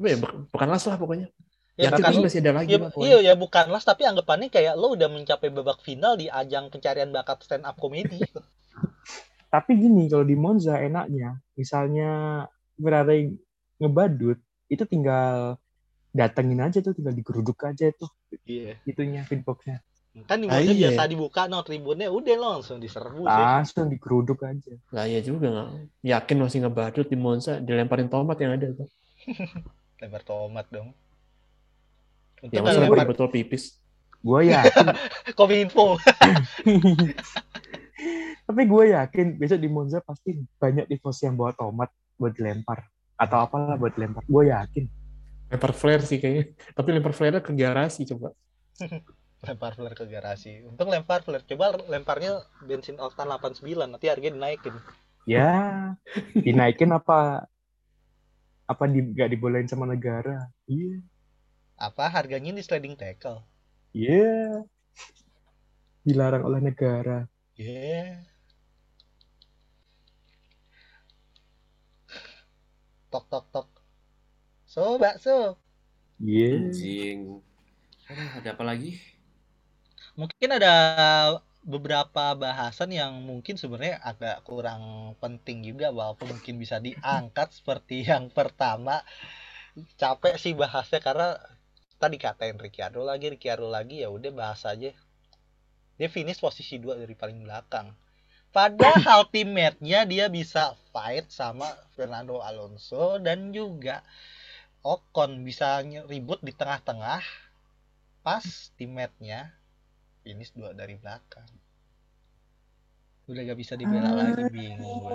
S3: Ya, buk- bukan last lah pokoknya.
S1: Ya,
S3: Yakin
S1: bukan,
S3: sih masih ada lagi
S1: ya, iya ya bukan las tapi anggapannya kayak lo udah mencapai babak final di ajang pencarian bakat stand up komedi. [laughs]
S7: Tapi gini, kalau di Monza enaknya, misalnya Ferrari ngebadut, itu tinggal datengin aja tuh, tinggal digeruduk aja tuh,
S1: Iya.
S7: itunya feedboxnya.
S1: Kan di
S3: Ah,
S1: Monza
S3: iya.
S1: biasa dibuka no tribunnya udah langsung diserbu sih.
S7: Langsung digeruduk aja.
S3: Lah ya juga nggak. Yakin masih ngebadut di Monza, dilemparin tomat yang ada tuh. [laughs]
S1: Lempar tomat dong. Untung
S3: Ya masa
S1: lempar
S3: lempar botol pipis.
S7: Gue yakin, [laughs]
S1: kominfo. [laughs]
S7: tapi gue yakin besok di Monza pasti banyak tifosi yang bawa tomat buat dilempar. Atau apalah buat dilempar. Gue yakin.
S3: Lempar flare sih kayaknya. Tapi lempar flare ke garasi coba. [laughs]
S1: lempar flare ke garasi. Untung lempar flare. Coba lemparnya bensin oktan 89 nanti harganya dinaikin.
S7: Ya, dinaikin apa apa di, gak dibolehin sama negara? Iya,
S1: Apa harganya di sliding tackle?
S7: iya. Dilarang oleh negara.
S1: Yeah. Tok tok tok. So, bakso.
S7: Iya.
S2: Anjing. Aduh, ada apa lagi?
S1: Mungkin ada beberapa bahasan yang mungkin sebenarnya agak kurang penting juga walaupun mungkin bisa diangkat [laughs] seperti yang pertama. Capek sih bahasnya karena tadi katain Ricciardo lagi, Ricciardo lagi ya udah bahas aja. Dia finish posisi 2 dari paling belakang. Padahal [laughs] teammate-nya dia bisa fight sama Fernando Alonso dan juga Ocon bisa ribut di tengah-tengah pas teammate-nya finish dua dari belakang. Udah gak bisa dibela lagi bingung gue.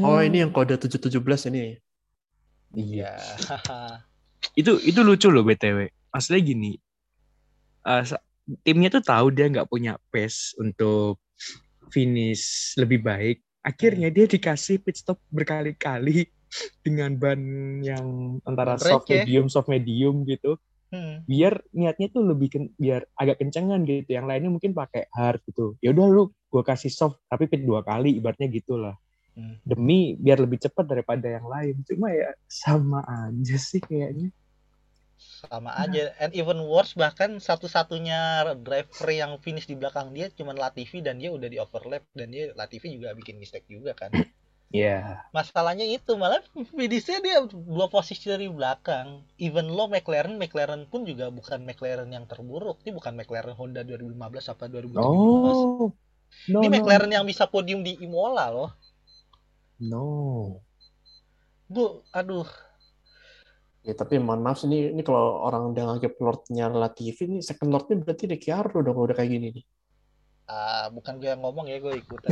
S3: Oh ini yang kode 717 ini.
S1: Iya. [laughs]
S7: Itu itu lucu loh btw. Maksudnya gini, eh, sa- timnya tuh tahu dia nggak punya pace untuk finish lebih baik. Akhirnya dia dikasih pit stop berkali-kali [laughs] dengan ban yang antara
S1: Ban
S7: soft
S1: receh.
S7: medium soft medium gitu.
S1: Hmm.
S7: biar niatnya tuh lebih ken- biar agak kencengan gitu yang lainnya mungkin pakai hard gitu ya udah lu gue kasih soft tapi pit dua kali ibaratnya gitulah
S1: Hmm.
S7: demi biar lebih cepat daripada yang lain cuma ya sama aja sih kayaknya
S1: Sama aja. And even worse bahkan satu-satunya driver yang finish di belakang dia cuman Latifi dan dia udah di overlap dan dia Latifi juga bikin mistake juga kan. [clears throat]
S7: ya
S1: Masalahnya itu malah finishnya dia dua posisi dari belakang. Even lo McLaren, McLaren pun juga bukan McLaren yang terburuk. Ini bukan McLaren Honda 2015 apa 2017.
S7: oh no
S1: Ini
S7: no
S1: McLaren yang bisa podium di Imola loh.
S7: no
S1: Bu, aduh.
S3: Ya tapi mohon maaf sih, ini, ini kalau orang udah nganggap Lordnya Latifi, ini second Lordnya berarti Ricciardo dong kalau udah kayak gini nih.
S1: Ah, bukan gue yang ngomong ya, gue ikutan.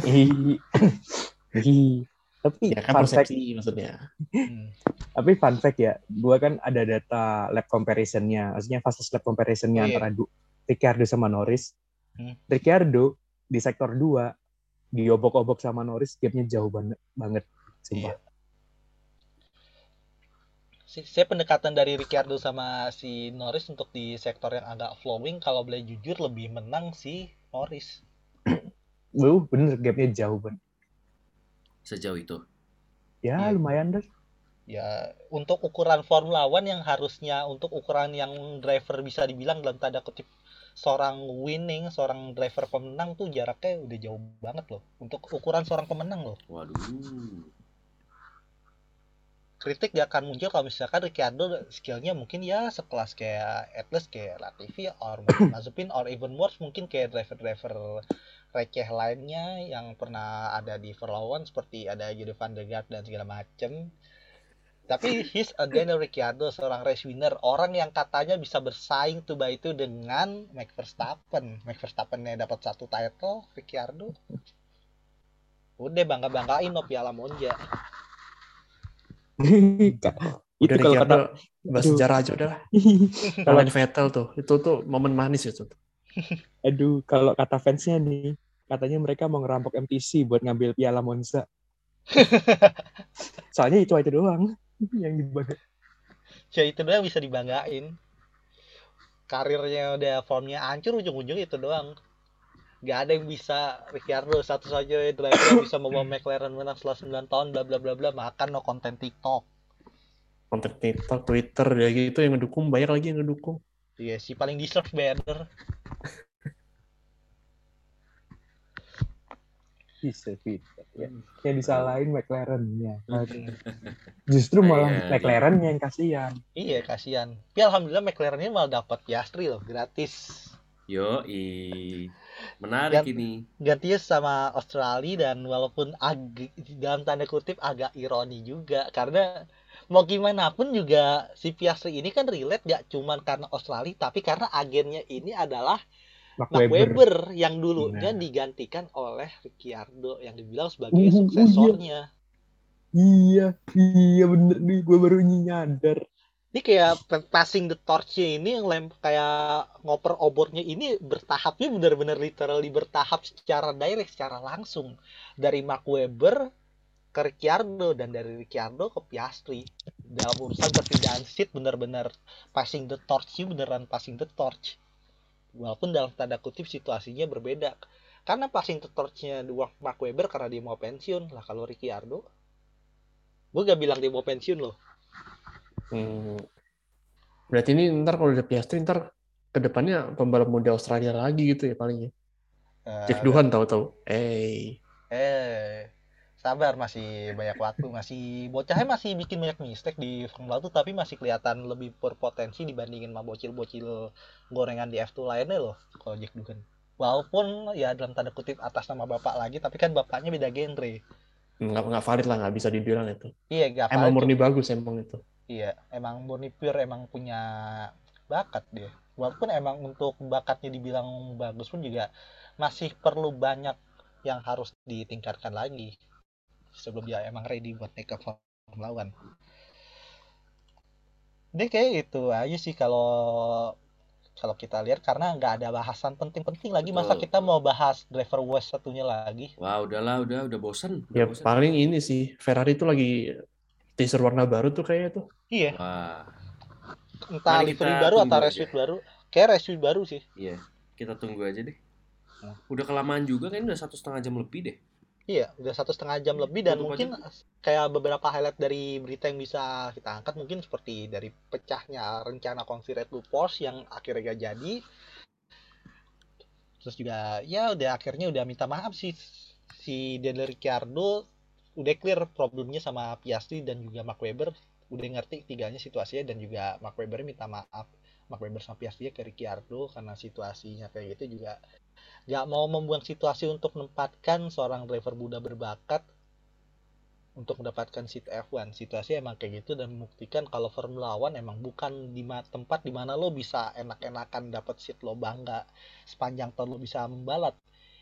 S7: Tapi
S3: Ya kan
S7: fun fact
S3: persepsi maksudnya.
S1: Hmm.
S7: tapi fun fact ya gua kan ada data lab comparisonnya maksudnya fastest lab comparisonnya
S1: Oh, iya.
S7: antara du- Ricciardo sama Norris
S1: Hmm.
S7: Ricciardo di sektor 2 diobok-obok sama Norris gapnya jauh banget banget sumpah
S1: Si- Saya pendekatan dari Ricciardo sama si Norris untuk di sektor yang agak flowing, kalau boleh jujur lebih menang si Norris. [coughs]
S7: uh bener gapnya jauh banget
S2: Sejauh itu.
S7: ya
S1: Iya.
S7: lumayan deh
S1: Ya, untuk ukuran Formula One yang harusnya untuk ukuran yang driver bisa dibilang dalam tanda kutip seorang winning, seorang driver pemenang tuh jaraknya udah jauh banget loh. Untuk ukuran seorang pemenang loh.
S2: Waduh.
S1: Kritik gak akan muncul kalau misalkan Ricciardo skillnya mungkin ya sekelas kayak at least kayak Latifi or [coughs] Mazepin or even worse mungkin kayak driver-driver receh lainnya yang pernah ada di Formula One seperti ada Jody Van der Gaart dan segala macem. Tapi he's again Ricciardo seorang race winner orang yang katanya bisa bersaing tuh by itu dengan Max Verstappen. Max Verstappennya dapat satu title Ricciardo. Udah bangga banggain no piala Monza [laughs]
S7: itu kalau kata
S3: bahas
S7: Aduh.
S3: sejarah aja udah lah. [laughs]
S7: kalau
S3: Vettel tuh, itu tuh momen manis itu. tuh. [laughs]
S7: aduh kalau kata fansnya nih katanya mereka mau ngerampok MTC buat ngambil piala Monza soalnya itu itu doang yang dibagi
S1: ya itu doang bisa dibanggain karirnya udah formnya hancur ujung-ujung itu doang Gak ada yang bisa Ricciardo satu saja driver yang bisa membawa [clears throat] McLaren menang setelah 9 tahun bla bla bla bla makan no konten TikTok.
S3: konten TikTok, Twitter, ya gitu yang ngedukung banyak lagi yang ngedukung.
S1: Iya sih paling deserve banner. [laughs]
S7: Bisa Twitter ya. Kayak disalahin McLaren ya. [laughs] Justru malah
S2: Iya,
S7: McLaren yang kasihan.
S1: Iya kasihan. Tapi alhamdulillah McLaren ini malah dapat Piastri loh gratis.
S2: Yo, menarik
S1: Dan-
S2: ini.
S1: Gantinya sama Australia dan walaupun ag dalam tanda kutip agak ironi juga karena mau gimana pun juga si Piastri ini kan relate gak cuman karena Australia tapi karena agennya ini adalah
S7: Mark
S1: Mark
S7: Webber.
S1: Webber yang dulunya
S7: Nah.
S1: digantikan oleh Ricciardo yang dibilang sebagai
S7: Uh, uh,
S1: suksesornya.
S7: Iya, iya bener nih. Gue baru nyadar.
S1: Ini kayak pa- passing the torch-nya ini yang lem kayak ngoper obornya ini bertahapnya benar-benar literally bertahap secara direct, secara langsung dari Mark Webber ke Ricciardo dan dari Ricciardo ke Piastri. Dalam urusan perpindahan seat benar-benar passing the torch beneran passing the torch. Walaupun dalam tanda kutip situasinya berbeda. Karena passing the torch-nya dua Mark Webber karena dia mau pensiun lah kalau Ricciardo. Gue gak bilang dia mau pensiun loh.
S3: Hmm. Berarti ini ntar kalau udah Piastri ntar ke depannya pembalap muda Australia lagi gitu ya palingnya.
S1: Eh,
S3: Jack Duhan tahu-tahu. Eh,
S1: Eh, sabar masih banyak waktu, masih bocahnya masih bikin banyak mistake di Formula 1 tapi masih kelihatan lebih berpotensi dibandingin sama bocil-bocil gorengan di F2 lainnya loh kalau Jack Dugan. Walaupun ya dalam tanda kutip atas nama bapak lagi, tapi kan bapaknya beda genre.
S3: nggak nggak valid lah nggak bisa dibilang itu.
S1: Iya, gak
S3: Emang murni bagus emang itu.
S1: Iya, emang murni pure emang punya bakat dia. Walaupun emang untuk bakatnya dibilang bagus pun juga masih perlu banyak yang harus ditingkatkan lagi sebelum dia emang ready buat naik ke Formula One. Ini kayak itu aja sih kalau kalau kita lihat karena nggak ada bahasan penting-penting lagi masa
S2: Betul.
S1: kita mau bahas driver West satunya lagi.
S2: Wah, udahlah, udah, udah bosen. Udah
S3: Ya
S2: bosen.
S3: paling ini sih Ferrari itu lagi teaser warna baru tuh kayaknya tuh.
S1: Iya,
S2: Wah,
S1: entah
S2: Mari
S1: livery baru atau
S2: aja.
S1: race suit baru. Kayak race suit baru sih.
S2: iya. Kita tunggu aja deh.
S1: Hmm.
S2: Udah kelamaan juga kan, udah satu setengah jam lebih deh.
S1: Iya, udah satu setengah jam lebih dan
S2: Tutup
S1: mungkin kayak beberapa highlight dari berita yang bisa kita angkat mungkin seperti dari pecahnya rencana konsi Red Bull Porsche yang akhirnya gak jadi. Terus juga ya udah akhirnya udah minta maaf sih si Daniel Ricciardo udah clear problemnya sama Piastri dan juga Mark Webber. Udah ngerti tiganya situasinya dan juga Mark Webber minta maaf. Mark Webber sama Piastri ke Ricciardo karena situasinya kayak gitu juga. Nggak mau membuang situasi untuk menempatkan seorang driver muda berbakat untuk mendapatkan seat F1 situasi emang kayak gitu dan membuktikan kalau Formula One emang bukan di tempat di mana lo bisa enak-enakan dapat seat lo bangga sepanjang tahun lo bisa membalap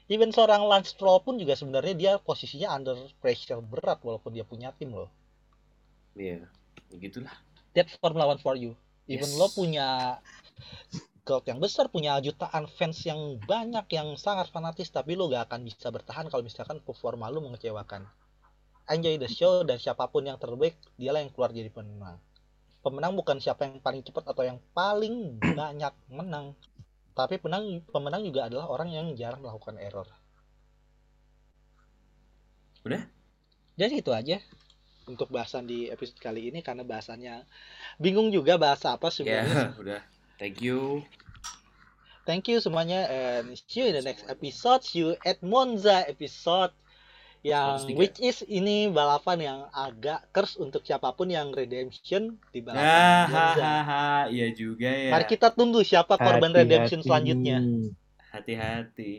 S1: even seorang Lance Stroll pun juga sebenarnya dia posisinya under pressure berat walaupun dia punya tim loh.
S2: Iya, ya gitulah.
S1: that's Formula One for you. Even
S2: Yes.
S1: lo punya crowd yang besar punya jutaan fans yang banyak yang sangat fanatis tapi lo gak akan bisa bertahan kalau misalkan performa lo mengecewakan. Enjoy the show dan siapa pun yang terbaik dialah yang keluar jadi pemenang. Pemenang bukan siapa yang paling cepat atau yang paling banyak menang tapi penang pemenang juga adalah orang yang jarang melakukan error
S2: Udah?
S1: jadi itu aja untuk bahasan di episode kali ini karena bahasannya bingung juga bahasa apa
S2: Ya,
S1: sebenarnya [laughs]
S2: udah. Thank you.
S1: Thank you semuanya and see you in the next episode. See you at Monza episode yang
S2: 103.
S1: which is ini balapan yang agak curse untuk siapa pun yang redemption di balapan
S2: Ah,
S1: Monza.
S2: hahaha, iya juga ya.
S1: Mari kita tunggu siapa korban
S7: Hati-hati.
S1: redemption selanjutnya.
S2: Hati-hati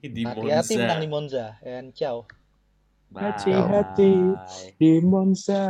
S2: di
S1: Hati-hati
S2: Monza.
S1: menang di Monza. And ciao.
S7: Hati-hati. Di Monza.